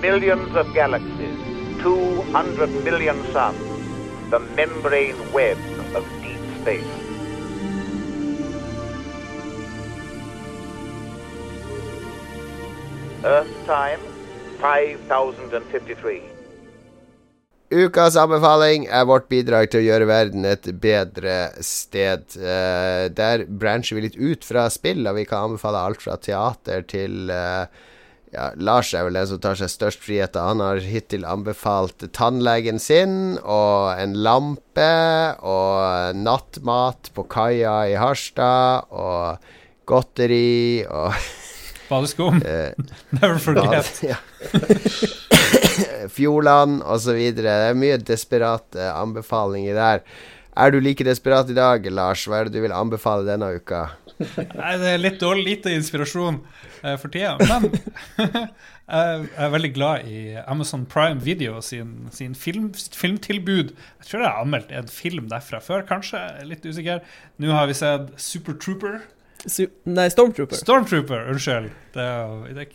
millions of galaxies, 200 million suns, the membrane web of deep space. Earth time, 5053. Ukas anbefaling er vårt bidrag til å gjøre verden et bedre sted. Eh, der brancher vi litt ut fra spill, og vi kan anbefale alt fra teater til eh, ja, Lars er vel den som tar seg størst friheter. Han har hittil anbefalt tannlegen sin og en lampe og nattmat på kaia i Harstad og godteri og Badeskum. eh, Never forget. ja. Fjordland osv. Det er mye desperate anbefalinger der. Er du like desperat i dag, Lars? Hva er det du vil anbefale denne uka? Nei, det er litt dårlig lite inspirasjon uh, for tida. Men jeg er veldig glad i Amazon Prime Video sin, sin film, filmtilbud. Jeg tror jeg har anmeldt en film derfra før, kanskje. Litt usikker. Nå har vi sett Super Trooper. Nei, Stormtrooper. Stormtrooper, unnskyld. Det er, er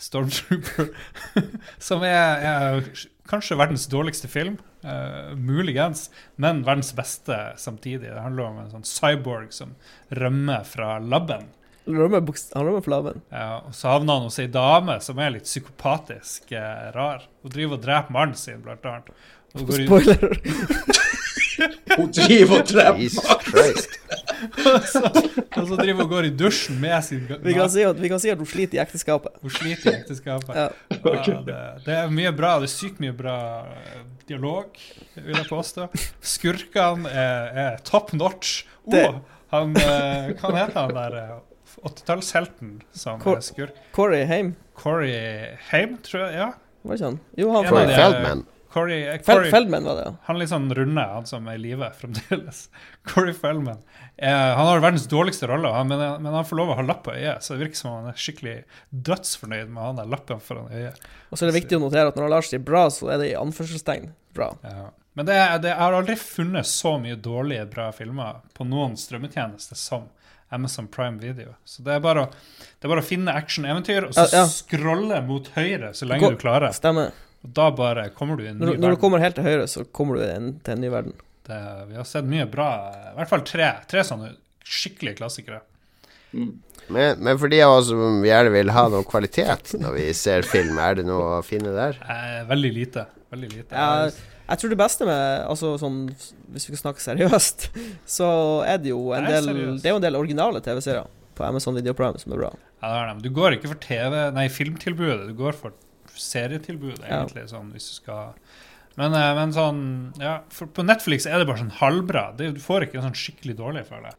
Stormtrooper. Som er, er kanskje verdens dårligste film. Uh, muligens, men verdens beste samtidig. Det handler om en sånn cyborg som rømmer fra laben. Rømmer Han rømmer fra laben. Ja, og så havner han hos ei dame som er litt psykopatisk eh, rar. Hun driver og dreper mannen sin, blant annet. Spoiler. Hun driver og Christ. og så, driver hun og går i dusjen med sin Vi kan si at, vi kan si at hun sliter i ekteskapet. Hun sliter i ekteskapet. Ja. Ja, det, det er mye bra. Det er sykt mye bra eh, dialog, vil jeg påstå. Skurkene er, er top notch. Oh, Det- han, eh, hva heter han der eh, 80-tallshelten som Cor er skurk? Corey Haim, Corey Haim, tror jeg. Ja. var ikke han? Jo, han Corey Feldman. Corey, eh, Corey, Feldman var det, ja. Han litt sånn runde, han som er i live fremdeles. Corey Feldman. Eh, han har verdens dårligste rolle, han, men, men han får lov å ha lapp på øyet. Så det virker som han er skikkelig dødsfornøyd med han der lappen foran øyet. Og så er det viktig å notere at når Lars sier bra, så er det i anførselstegn bra. Ja. Men det, det, jeg har aldri funnet så mye dårlige, bra filmer på noen strømmetjeneste som Amazon Prime Video. Så det er bare å, det er bare å finne action-eventyr, og så Ja, ja. scrolle mot høyre så lenge Gå- du klarer. Stemmer. Og da bare kommer du i en ny Når, når du kommer helt til høyre, så kommer du en, til en ny verden. Det, vi har sett mye bra, i hvert fall tre, tre sånne skikkelige klassikere. Men, men for de av oss som gjerne vil ha noe kvalitet når vi ser film, er det noe å finne der? Eh, veldig lite. Veldig lite. Jeg, jeg tror det beste med Altså sånn Hvis vi skal snakke seriøst, så er det jo en del. Det er jo en del originale TV-serier på Amazon Video Prime som er bra. Ja, det er det. Du går ikke for TV, nei, filmtilbudet, du går for serietilbudet, Ja. sånn hvis du skal men, eh, men sånn Ja, for på Netflix er det bare sånn halvbra. Det, du får ikke sånn skikkelig dårlig, føler jeg.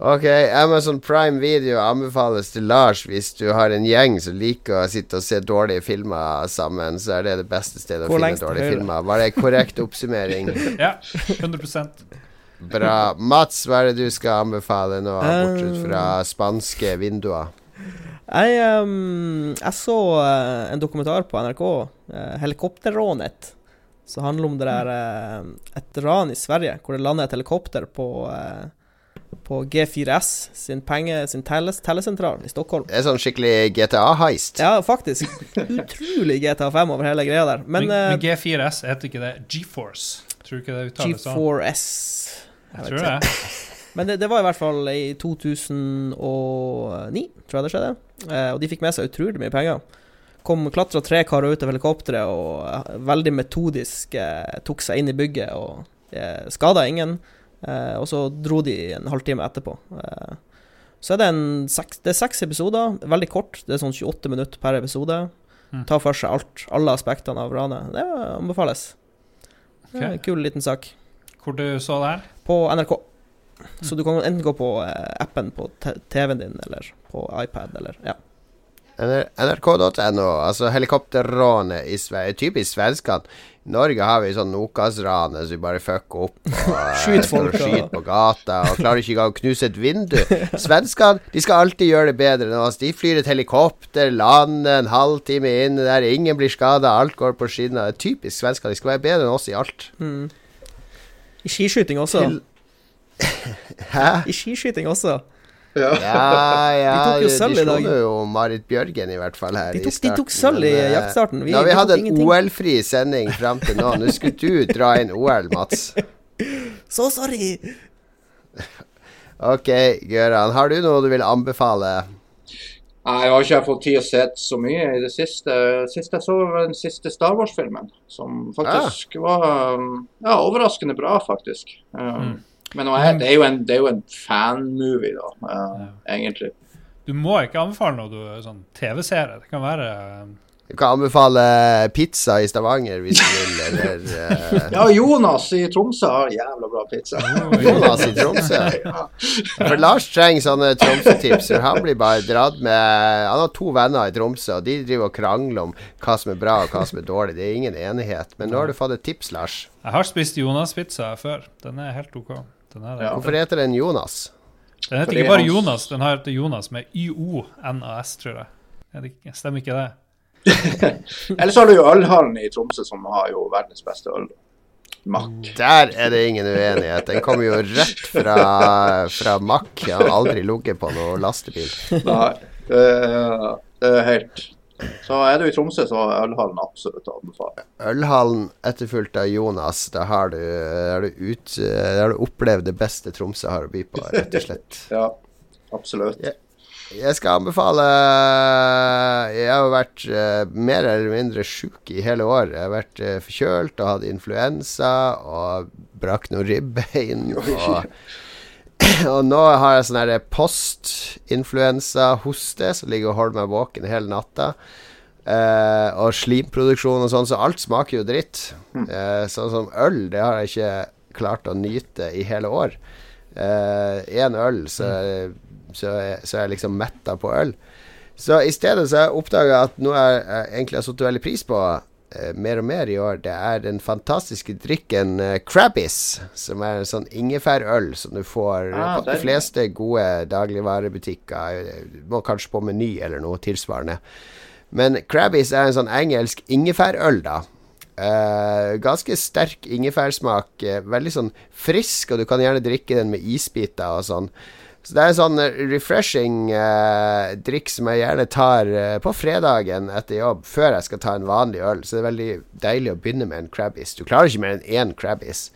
Ok, Amazon Prime Video anbefales til Lars hvis du har en gjeng som liker å sitte og se dårlige filmer sammen. Så er det det beste stedet å finne dårlige høyre. filmer. Var det korrekt oppsummering? Ja, 100% Bra. Mats, hva er det du skal anbefale nå, Eh. bortsett fra spanske vinduer? Jeg, um, jeg så uh, en dokumentar på NRK, uh, 'Helikopterrånet', som handler om det der uh, et ran i Sverige, hvor det lander et helikopter på, på G4S sin, penge, sin telles, tellesentral i Stockholm. Det er sånn skikkelig GTA-heist. Ja, faktisk. Utrolig GTA5 over hele greia der. Men, Men, men G4S heter ikke det GeForce? Tror du ikke det uttales sånn? G4S Jeg vet tror det. Men det, det var i hvert fall i 2009, tror jeg det skjedde. Eh, og de fikk med seg utrolig mye penger. Kom klatra tre karer ut av helikopteret og eh, veldig metodisk eh, tok seg inn i bygget og eh, skada ingen. Eh, og så dro de en halvtime etterpå. Eh, så er det, en seks, det er seks episoder, veldig kort. Det er sånn 28 minutter per episode. Mm. Tar for seg alt, alle aspektene av ranet. Det anbefales. Det er en kul liten sak Hvor du så det her? på NRK. Så du kan enten gå på eh, appen på TV-en din, eller på iPad, eller ja. NRK.no, altså helikopterranet i Sverige. Typisk svenskene. I Norge har vi sånn Nokas-ranet så vi bare fucker opp og skyter folk skyter på gata og klarer ikke engang å knuse et vindu. Svenskene de skal alltid gjøre det bedre enn oss. De flyr et helikopter, lander en halvtime inn der ingen blir skada, alt går på skinner. Er Typisk svensker. De skal være bedre enn oss i alt. Mm. I skiskyting også. Til- Hæ? I skiskyting også. Ja, ja De tok jo de, sølv i slo jo Marit Bjørgen i hvert fall her De i tok, de tok sølv i eh, jaktstarten. Vi, Nå vi hadde en. OL-fri sending fram til nå. Nå skulle du dra inn OL, Mats. Så sorry! Ok, Gøran. Har du noe du vil anbefale? Nei, jeg har ikke fått tid å se så mye i det siste. Siste jeg så den siste Star Wars-filmen, som faktisk var um, ja, overraskende bra, faktisk. Um, Men er, det, er jo en, det en fan-movie, da, uh, egentlig. Du må ikke anbefale noe du, sånn TV-serie. Det kan være eh, Du kan anbefale pizza i Stavanger hvis du vil, eller uh... Ja, Jonas i Tromsø har jævla bra pizza. Jonas i Tromsø. Ja. For Lars trenger sånne Tromsø-tips. Han blir bare dratt med Han har to venner i Tromsø, og de driver og krangler om hva som er bra og hva som er dårlig. Det er ingen enighet. Men nå har du fått et tips, Lars. Jeg har spist Jonas-pizza før. Den er helt OK. Den. Ja. Hvorfor heter den Jonas? den heter Fordi ikke bare Jonas, den heter Jonas med Y-O-N-A-S, tror jeg. Det Stemmer ikke det? Ellers har du jo Ølhallen i Tromsø, som har jo verdens beste øl. Mack. Der er det ingen uenighet. Den kommer jo rett fra, fra Mack. Jeg har aldri ligget på noe lastebil. Nei, det, er- det er helt Så er du i Tromsø, så er Ølhallen absolutt å anbefale. Ølhallen etterfulgt av Jonas. Da har du, har du, ut, har du opplevd det beste Tromsø har å by på, rett og slett. Ja, absolutt. Ja. Jeg skal anbefale Jeg har vært eh, mer eller mindre sjuk i hele år. Jeg har vært eh, forkjølt og hatt influensa og brakk noen ribbein. Og, og nå har jeg sånn her post-influensa-hoste som ligger og holder meg våken hele natta. Eh, og slimproduksjon og sånn, så alt smaker jo dritt. Eh, sånn som øl, det har jeg ikke klart å nyte i hele år. Én øl, så, så, er- så er jeg liksom metta på øl. Så i stedet så har jeg oppdaga at noe jeg, egentlig har satt veldig pris på eh, mer og mer i år, det er den fantastiske drikken uh, Crabbis, som er en sånn ingefærøl som du får Ah, på de fleste gode dagligvarebutikker. Du må kanskje på Meny eller noe tilsvarende. Men Crabbis er en sånn engelsk ingefærøl, da. Uh, ganske sterk ingefærsmak. Uh, veldig sånn frisk, og du kan gjerne drikke den med isbiter og sånn. Så det er en sånn refreshing eh, drikk som jeg gjerne tar eh, på fredagen etter jobb, før jeg skal ta en vanlig øl. Så det er veldig deilig å begynne med en Crabbis. Du klarer ikke mer enn én Crabbis.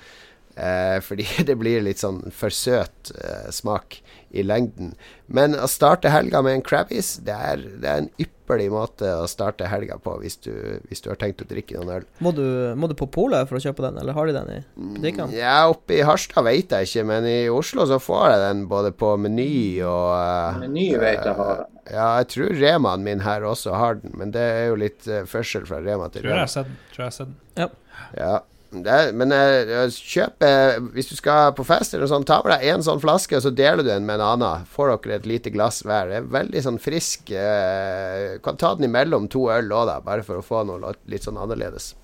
Eh, fordi det blir litt sånn for søt eh, smak i lengden. Men å starte helga med en Crabbies, det er, det er en ypperlig måte å starte helga på hvis du, hvis du har tenkt å drikke noen øl. Må du, må du på polet for å kjøpe den, eller har de den i butikkene? Ja, oppe i Harstad vet jeg ikke, men i Oslo så får jeg den både på Meny og uh, Meny vet jeg har den. Ja, jeg tror Remaen min her også har den, men det er jo litt uh, førsel fra Rema til Rema. Tror jeg har sett den. Ja. Det er, men eh, kjøp eh, Hvis du skal på fest eller noe sånt, ta med deg én sånn flaske, og så deler du den med en annen. Får dere et lite glass hver. Det er veldig sånn frisk. Eh, kan ta den imellom to øl òg, bare for å få noe litt sånn annerledes.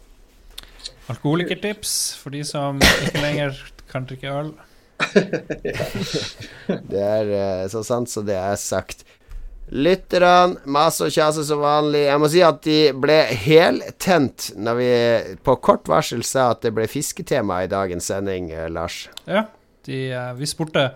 Alkoholikertips for de som ikke lenger kan drikke øl. Det er så sant som det er sagt. Lytterne, masse og kjase som vanlig. Jeg må si at de ble heltent når vi på kort varsel sa at det ble fisketema i dagens sending, eh, Lars. Ja, de, eh, vi spurte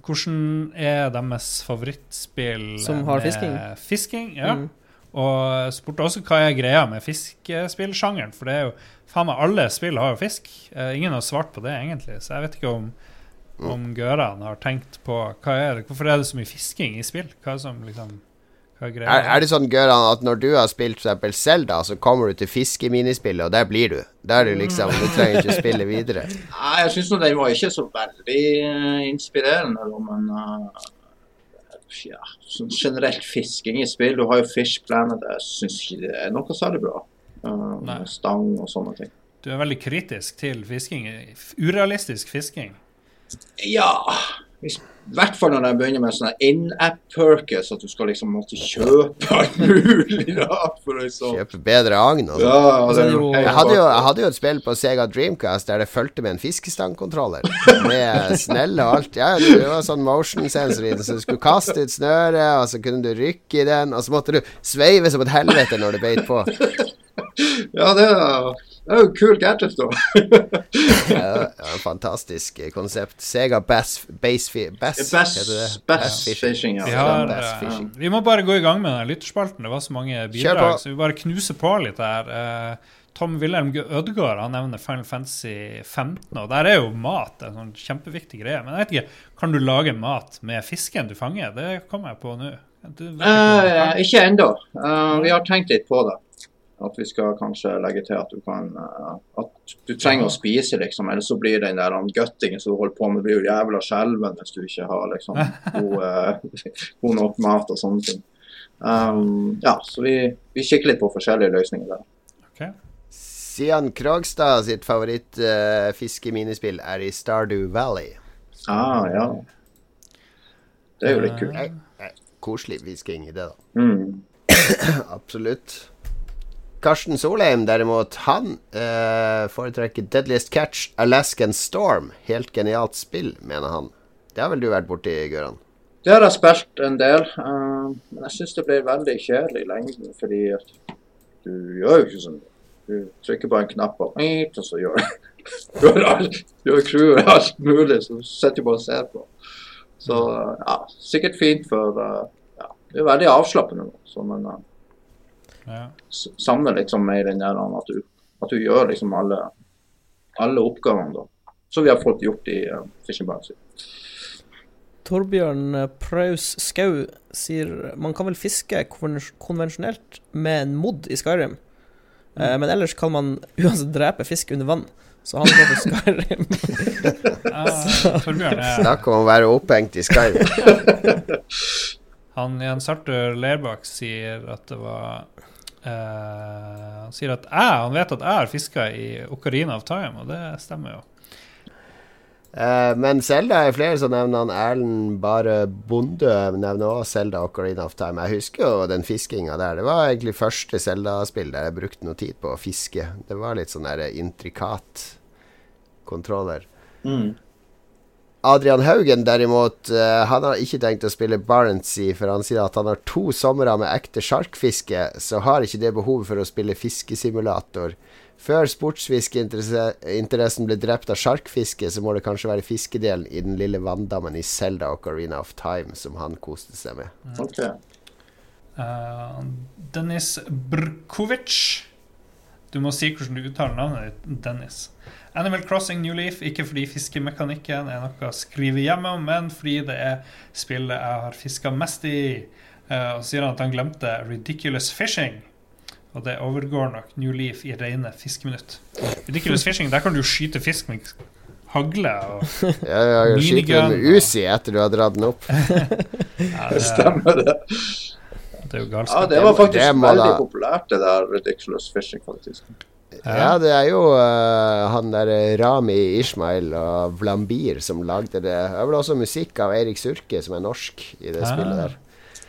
hvordan er deres favorittspill Som har med fisking? fisking ja. Mm. Og spurte også hva er greia med fiskespillsjangeren. For det er jo faen meg alle spill har jo fisk. Eh, ingen har svart på det, egentlig. Så jeg vet ikke om, om Gøran har tenkt på hva er det, hvorfor er det så mye fisking i spill. Hva er, som, liksom, hva er? Er, er det sånn, Gøran, at når du har spilt eksempel Zelda, så kommer du til fiskeminispillet, og der blir du? Der er du liksom Du trenger ikke spille videre. Nei, jeg syns den var ikke så veldig eh, inspirerende, men uh, ja, sånn generelt fisking i spill. Du har jo Fish Planet, jeg syns ikke det er noe særlig bra. Uh, stang og sånne ting. Du er veldig kritisk til fisking. Urealistisk fisking. Ja hvis, I hvert fall når de begynner med sånne in-app-perkes, at du skal liksom måtte kjøpe alt mulig. da, for liksom... Kjøpe bedre agn og sånn. Ja, Og så det det jo jo- helt Jeg hadde, jo, jeg hadde jo et spill på Sega Dreamcast der det fulgte med en fiskestangkontroller. Med snelle og alt. Ja, det var sånn motion sensor i den, så du skulle kaste ut snøret, og så kunne du rykke i den, og så måtte du sveive som et helvete når du beit på. Ja, det er, det er jo kul gadget, da. Ja, ja, fantastisk konsept. Sega Bass, Bass, Bass, Bass, heter det? bass Fishing. ja. Vi, har, Bass eh, fishing. vi må bare gå i gang med den lytterspalten. Det var så mange bidrag, så vi bare knuser på litt her. Eh, Tom Wilhelm Ødegaard han nevner Final Fantasy 15, og der er jo mat en sånn kjempeviktig greie. Men jeg vet ikke, kan du lage mat med fisken du fanger? Det kommer jeg på nå. Du vet ikke Eh, ennå. Uh, vi har tenkt litt på det. At vi skal kanskje legge til at du kan eh, At du trenger å spise, liksom. Ellers så blir den der guttingen som du holder på med, blir jo jævla skjelven hvis du ikke har liksom god, eh, god nok mat og sånne ting. Um, ja, så vi, vi kikker litt på forskjellige løsninger der. Okay. Sian Krogstad sitt favorittfiskeminispill uh, er i Stardew Valley. Ah, ja. Det er jo litt kult. Nei, nei, Koselig fisking i det, da. Mm. Absolutt. Karsten Solheim, derimot, han eh, foretrekker Deadliest Catch, Alaskan Storm. Helt genialt spill, mener han. Det har vel du vært borti, Gøran? Det har jeg spilt en del, Uh, men jeg syns det blir veldig kjedelig i lengden. Fordi at du gjør jo ikke sånn. Du trykker på en knapp og, og så gjør gjør alt. Gjør crewet alt mulig, så du bare og ser på. Så ja, sikkert fint for uh, ja, Det er veldig avslappende. Så men eh, Ja. savner liksom mer den der at du, at du gjør liksom alle, alle oppgavene da. Som vi har fått gjort i uh, Fishing Bouncy. Torbjørn eh, Praus Skau sier man kan vel fiske konvensjonelt med en mod i Skyrim, Eh, men ellers kan man uansett drepe fisk under vann. Så han går for Skyrim. Ah, Snakk om å være opphengt i Skyrim. Han Jens Arthur Lerbakk sier at det var eh, Han sier at jeg, han vet at jeg har fiska i Ocarina of Time, og det stemmer jo. Uh, men Selda er flere som nevner han Erlend Bare Bonde nevner også Selda Ocarina of Time. Jeg husker jo den fiskinga der. Det var egentlig første Selda-spill der jeg brukte noe tid på å fiske. Det var litt sånn der intrikat kontroller. Mm. Adrian Haugen derimot, eh, han har ikke tenkt å spille Barentsea, for han sier at han har to somre med ekte sjarkfiske, så har ikke det behovet for å spille fiskesimulator. Før sportsfiskeinteressen ble drept av sjarkfiske, så må det kanskje være fiskedelen i den lille vanndammen i Zelda Ocarina of Time som han koste seg med. Okay. Uh, Denis Brkovic Du må si hvordan du uttaler navnet ditt, Dennis. Animal Crossing New Leaf, ikke fordi fiskemekanikken er noe å skrive hjemme om, men fordi det er spillet jeg har fiska mest i. Eh, og sier han at han glemte Ridiculous Fishing. Og det overgår nok New Leaf i rene fiskeminutt. Ridiculous Fishing, der kan du skyte fisk med hagle. Og, Ja, ja, minigun. Skyte den med Uzi etter du har dratt den opp. ja, det, Stemmer det. Det er jo Ja, det var faktisk det veldig da- populært, det der Ridiculous Fishing, faktisk. Ja, det er jo uh, han der Rami Ishmael og Vlambir som lagde det. Det er vel også musikk av Eirik Surke, som er norsk i det ja. spillet der.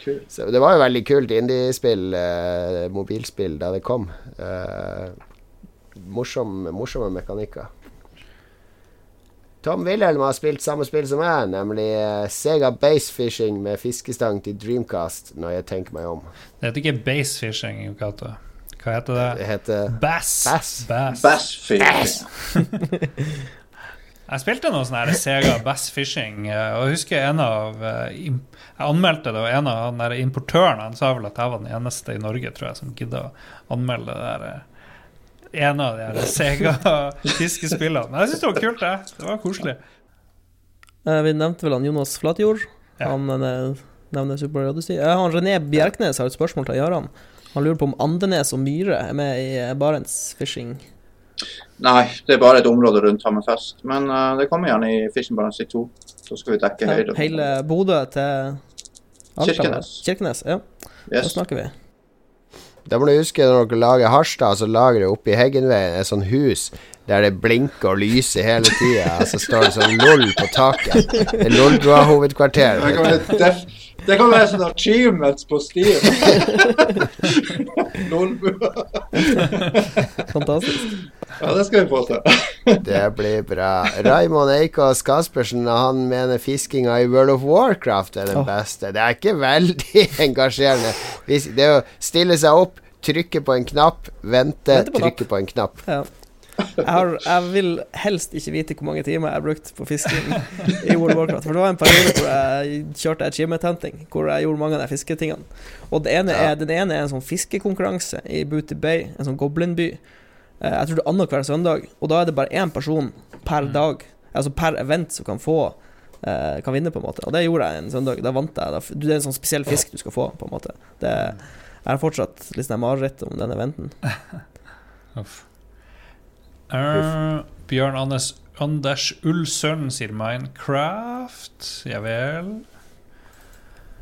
Kult. Så det var jo veldig kult indiespill, uh, mobilspill, da det kom. Uh, morsom, morsomme mekanikker. Tom Wilhelm har spilt samme spill som meg, nemlig eh, Sega Basefishing med fiskestang til Dreamcast, når jeg tenker meg om. Det heter ikke base fishing, Jo Cato. Hva heter det? Det heter Bass. Bass. Bass. Bass Fishing. Jeg spilte noe sånn her Sega Bass Fishing, eh, og jeg husker en av eh, Jeg anmeldte det, og en av han der importøren han sa vel at jeg var den eneste i Norge, tror jeg, som gidda å anmelde det der en av de Sega-fiskespillene. Men jeg syns det var kult, det. Det var koselig. Eh, Vi nevnte vel han Jonas Flatjord. Ja. Han eh, nevner Super Odyssey. Eh, Han René Bjerknes har et spørsmål til Jaran. Han lurer på om Andenes og Myre er med i Barents Fishing. Nei, det er bare et område rundt Hammerfest. Men uh, det kommer gjerne i Fishing Balance 2. Så skal vi dekke høyde. Hele Bodø til Kirkenes. Kirkenes, ja. Da snakker vi. Da må du huske når dere lager Harstad, så lager dere oppe i Heggenveien et sånt hus der det blinker og lyser hele tida. Og så står det sånn LOL på taket. Det er Lolbua hovedkvarter. Det kan være, sånn achievements på Steam. Lolbua. Fantastisk. Ja, det skal vi få til. Det blir bra. Raymond Eikås Kaspersen han mener fiskinga i World of Warcraft er den beste. Det er ikke veldig engasjerende. Det er å stille seg opp, trykke på en knapp, vente, trykke på en knapp. Ja. Jeg, har, jeg vil helst ikke vite hvor mange timer jeg har brukt på fisking i World of Warcraft. For det var en periode hvor jeg kjørte achievement hunting, hvor jeg gjorde mange av de fisketingene. Og det ene er, den ene er en sånn fiskekonkurranse i Booty Bay, en sånn goblinby. Eh, Jeg tror det er annenhver søndag, og da er det bare én person per Mm. dag, altså per event, som kan få eh, Kan vinne, på en måte. Og det gjorde jeg en søndag. Da vant jeg. Da Det er en sånn spesiell fisk du skal få, på en måte. Det, jeg har fortsatt litt sånn mareritt om den eventen. Uff. Eh, Bjørn Anders, Anders Ullsøren sier Minecraft. Ja vel.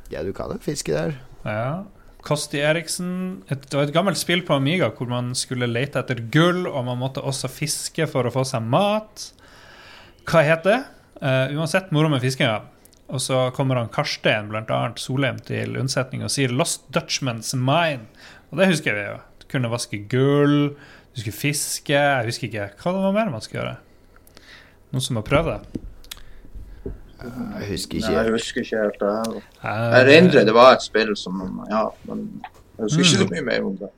Ja, du kan jo fiske der. Ja. Kosti Eriksen. Et, det var et gammelt spill på Amiga hvor man skulle lete etter gull, og man måtte også fiske for å få seg mat. Hva het det? Uh, uansett, moro med fiskinga. Og så kommer han Karstein, blant annet Solheim, til unnsetning og sier 'Lost Dutchman's Mine'. Og det husker vi jo. Kunne vaske gull, du skulle fiske Jeg husker ikke hva det var mer man skulle gjøre. Noen som har prøvd det? Jeg husker Nei, jeg ikke. husker ikke helt det. her. Jeg erindrer det var et spill som Ja, men jeg husker ikke så mye mer om det.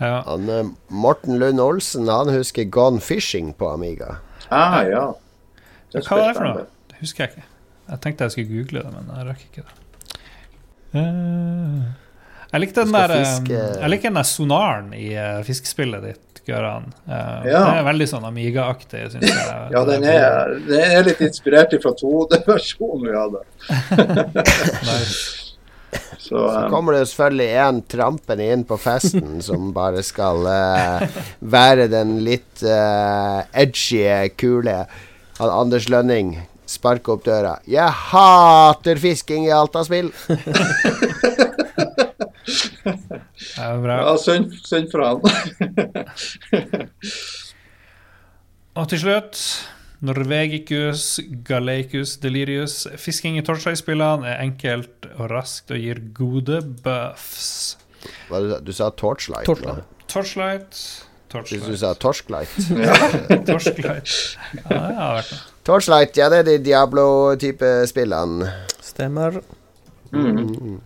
Ja. Han, eh, Morten Lund Olsen han husker Gone Fishing på Amiga. Ah, ja. Det Hva var det for noe? Det husker jeg ikke. Jeg tenkte jeg skulle google det, men jeg rakk ikke det. Eh, jeg likte den der eh, Jeg liker den der sonaren i uh, fiskespillet ditt, Gøran. Uh, Ja. Det er veldig sånn Amiga-aktig, syns jeg. Ja, den er, den er litt inspirert fra 2D-versjonen vi hadde. Nice. Så, Så um, kommer det jo selvfølgelig en trampende inn på festen som bare skal uh, være den litt uh, edgy, kule. Han Anders Lønning sparker opp døra. 'Jeg hater fisking i Alta-spill'. Ja, bra. ja, send, send fra han. Og til slutt Norvegicus Galeicus Delirius. Fisking i Torchlight-spillene er enkelt og raskt og gir gode buffs. Hva du, sa- du sa Torchlight? Torchlight. Torchlight Jeg du Torchlight. sa Torsklight Torchlight. Ja, det har vært noe. Torchlight, ja, det er de Diablo-type spillene. Stemmer. Mm.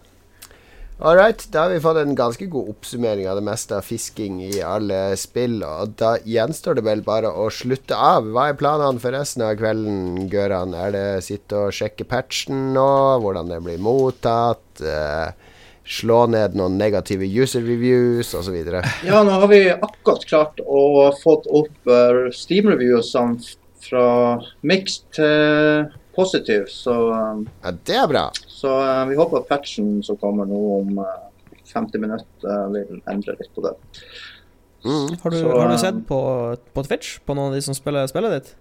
All right, da har vi fått en ganske god oppsummering av det meste av fisking i alle spill. Og da gjenstår det vel bare å slutte av. Hva er planene for resten av kvelden, Gøran? Er det sitte og sjekke patchen nå? Hvordan det blir mottatt? Eh, slå ned noen negative user reviews osv.? Ja, nå har vi akkurat klart å fått opp uh, Steam-reviewsene fra mixed til positive, så, um, Ja, det er bra. så uh, vi håper at patchen som kommer nå om uh, 50 minutter, uh, vil endre litt på det. Mm. Har du, Så, har du eh, sett på, på Twitch, på noen av de som spiller spillet ditt?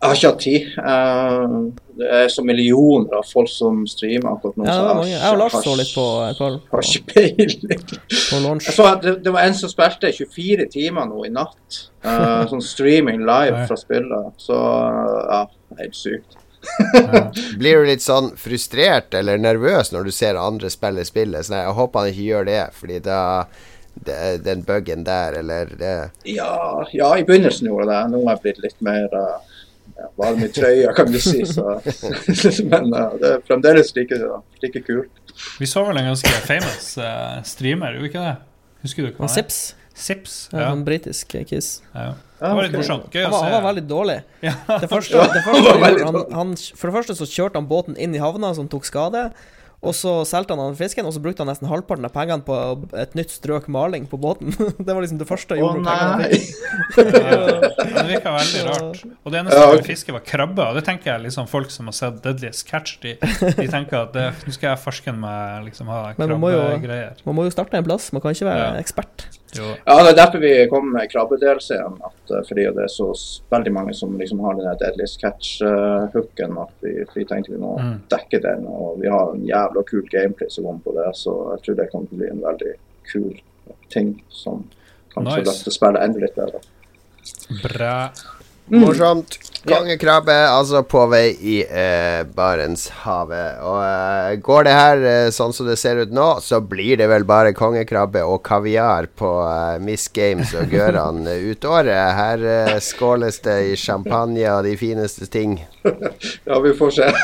Jeg har ikke hatt tid. Uh, det er så millioner av folk som streamer akkurat nå. Ja, det så var mange. Jeg og Lars så litt på et par Har ikke peiling. på launch. Jeg så at det, det var en som spilte 24 timer nå i natt. Uh, sånn streaming live fra spillet. Så uh, ja, helt sykt. Blir du litt sånn frustrert eller nervøs når du ser andre spille spillet? Sånn, jeg håper han ikke gjør det, fordi da det, Den buggen der, eller det Ja, ja, i begynnelsen gjorde det. Nå har jeg blitt litt mer uh, varm i trøya, kan du si. Så. Men uh, det er fremdeles like, like kult. Vi så vel en ganske famous uh, streamer, gjorde vi ikke det? Husker du hva Han het? Sips, Sips. ja. Ja. en britisk kiss. ja. Ja, Det var litt morsomt. Gøy Han å var, se. han var veldig dårlig. Ja. Det første, det første han han, han, For det første så kjørte han båten inn i havna, som tok skade. Og så solgte han den fisken, og så brukte han nesten halvparten av pengene på et nytt strøk maling på båten. Det var liksom det første jeg gjorde. Å nei! det virka veldig rart. Og det eneste Ja, okay. ok. ville fiske, var krabbe. Og det tenker jeg liksom folk som har sett Deadliest Catch, de, de tenker at det, nå skal jeg farsken meg liksom ha Men man Man må jo starte en plass, man kan ikke være Ja. ekspert. Jo. Ja, det er derfor vi kom med krabbedelsen. At, uh, fordi det er så veldig mange som liksom har den deadly Catch-hooken. at vi, vi tenkte vi må Mm. dekke den. Og vi har en jævla kul gameplay som kommer på det, så jeg tror det kommer til å bli en veldig kul ting som kanskje Nice. løfter spillet enda litt bedre. Bra. Morsomt. Kongekrabbe altså på vei i eh, Barentshavet. Og eh, går det her eh, sånn som det ser ut nå, så blir det vel bare kongekrabbe og kaviar på eh, Miss Games og Gøran ut året. Her eh, skåles det i champagne og de fineste ting. Ja, vi får se.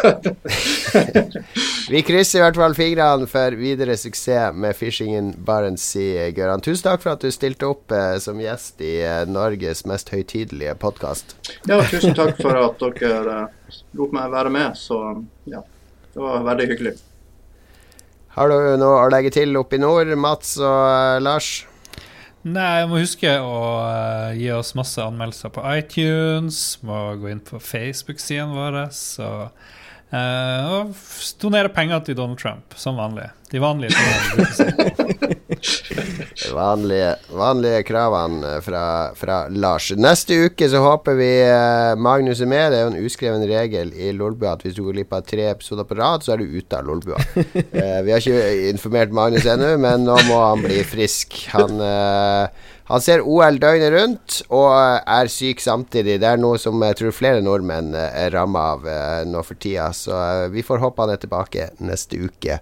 Vi krysser i hvert fall fingrene for videre suksess med Fishingen Barents Sea, Gøran. Tusen takk for at du stilte opp eh, som gjest i eh, Norges mest høytidelige podkast. ja, tusen takk for at dere eh, lot meg være med. Så ja, det var veldig hyggelig. Har du noe å legge til oppe i nord, Mats og eh, Lars? Nei, jeg må huske å eh, gi oss masse anmeldelser på iTunes. Må gå inn på Facebook-siden vår. Så, uh, og donere penger til Donald Trump, som vanlig. De vanlige. Vanlige, vanlige kravene eh, fra, fra Lars. Neste uke så håper vi eh, Magnus er med. Det er jo en uskreven regel i Lolbua at hvis du går glipp av tre episoder på rad, så er du ute av Lolbua. Eh, vi har ikke informert Magnus ennå, men nå må han bli frisk. Han, eh, han ser OL døgnet rundt og er syk samtidig. Det er noe som jeg tror flere nordmenn er ramma av eh, nå for tida, så vi får håpe han er tilbake neste uke.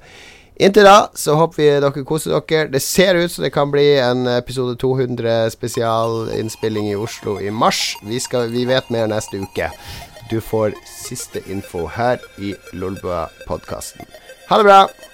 Inntil da så håper vi dere koser dere. Det ser ut som det kan bli en episode 200 spesialinnspilling i Oslo i mars. Vi, skal, vi vet mer neste uke. Du får siste info her i Lolbua-podkasten. Ha det bra!